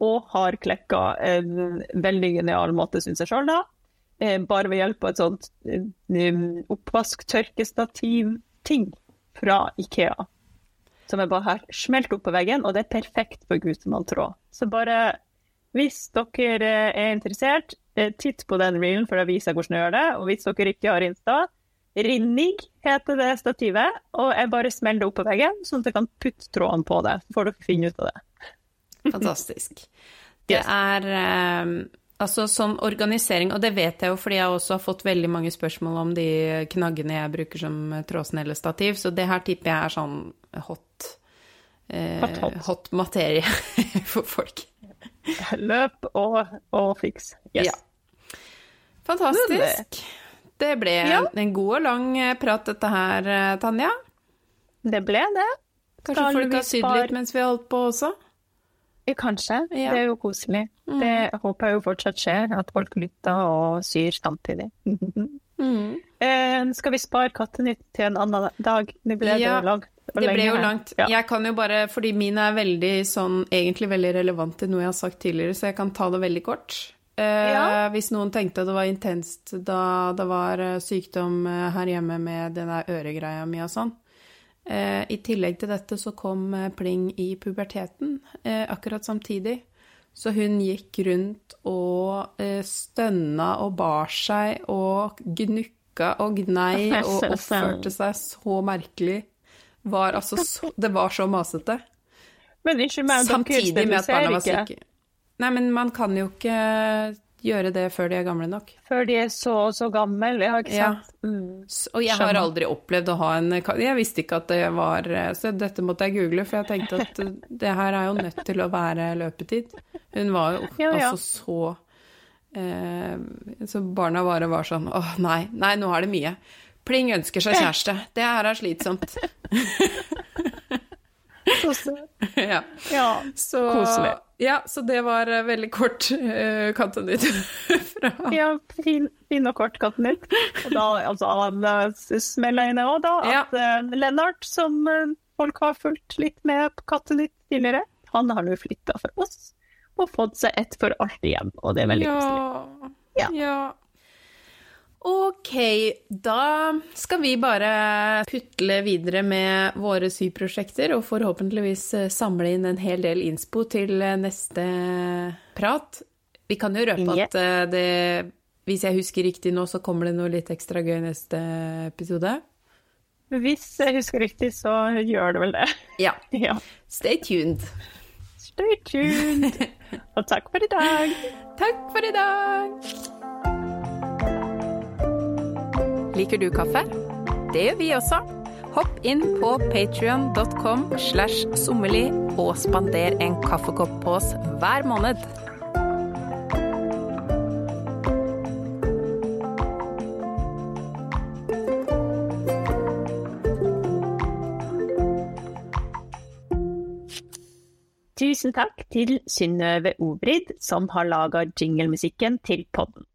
Og har klekka en veldig genial måte, syns jeg sjøl, da. Eh, bare ved hjelp av et sånt eh, oppvask-tørkestativ-ting fra Ikea. Som jeg bare har smelt opp på veggen, og det er perfekt for gutemann-tråd. Så bare, hvis dere er interessert, eh, titt på den reelen, for da viser jeg hvordan jeg gjør det. Og hvis dere ikke har Insta, Rinnig heter det stativet, og jeg bare smeller det opp på veggen, sånn at jeg kan putte tråden på det. Så får dere finne ut av det. Fantastisk. Det er eh, altså sånn organisering, og det vet jeg jo fordi jeg også har fått veldig mange spørsmål om de knaggene jeg bruker som trådsnellestativ, så det her tipper jeg er sånn hot, eh, Hot, hot. hot materie for folk. Løp og, og fiks. Yes. Ja. Fantastisk. Det ble Ja. en god og lang eh, prat, dette her, eh, Tanja. Det ble det. Kanskje Skal folk har sydd litt mens vi har holdt på også? Kanskje. Ja. Mm. Det er jo koselig. Det håper jeg jo fortsatt skjer, at folk lytter og syr samtidig. Mm. eh, skal vi spare Kattenytt til en annen dag? Det ble Ja, det langt. Det ble jo langt. Ja. Jeg kan jo bare, fordi min er veldig sånn, egentlig veldig relevant til noe jeg har sagt tidligere, så jeg kan ta det veldig kort. Eh, Ja. Hvis noen tenkte at det var intenst da det var eh, sykdom eh, her hjemme med den der øregreia mi og sånn. Eh, I tillegg til dette så kom eh, Pling i puberteten eh, akkurat samtidig. Så hun gikk rundt og stønna og bar seg og gnukka og gnei og oppførte seg så merkelig var altså så Det var så masete. Men ikke meg, Samtidig med at barna var syke. Nei, men man kan jo ikke gjøre det før de er gamle nok. før de er så og så gamle, ja, ikke Ja. sant? Mm. Og jeg har aldri opplevd å ha en Jeg visste ikke at det var Så dette måtte jeg google, for jeg tenkte at det her er jo nødt til å være løpetid. Hun var jo Ja, ja. altså så eh, Så barna bare var sånn Åh, nei, nei, nå er det mye. Pling ønsker seg kjæreste. Det her er slitsomt. Så ja. Ja. Så, Koselig. Ja, så det var eh, veldig kort uh, kattenytt fra ja, fin, fin og kort Kattenytt. Og da altså, han smella inn òg, da, at uh, Lennart, som uh, folk har fulgt litt med på Kattenytt tidligere, han har nå flytta for oss og fått seg et for alltid hjem, og det er veldig koselig. Ja. ja. Ok, da skal vi bare putle videre med våre syprosjekter, og forhåpentligvis eh, samle inn en hel del innspo til eh, neste prat. Vi kan jo røpe yeah. at eh, det Hvis jeg husker riktig nå, så kommer det noe litt ekstra gøy neste episode. Hvis jeg husker riktig, så gjør det vel det. Ja. Ja. Stay tuned. Stay tuned. Og takk for i dag. Takk for i dag! Liker du kaffe? Det gjør vi også. Hopp inn på patrion.com slash sommerli og spander en kaffekopp på oss hver måned. Tusen takk til Synnøve Obrid, som har laga jinglemusikken til podden.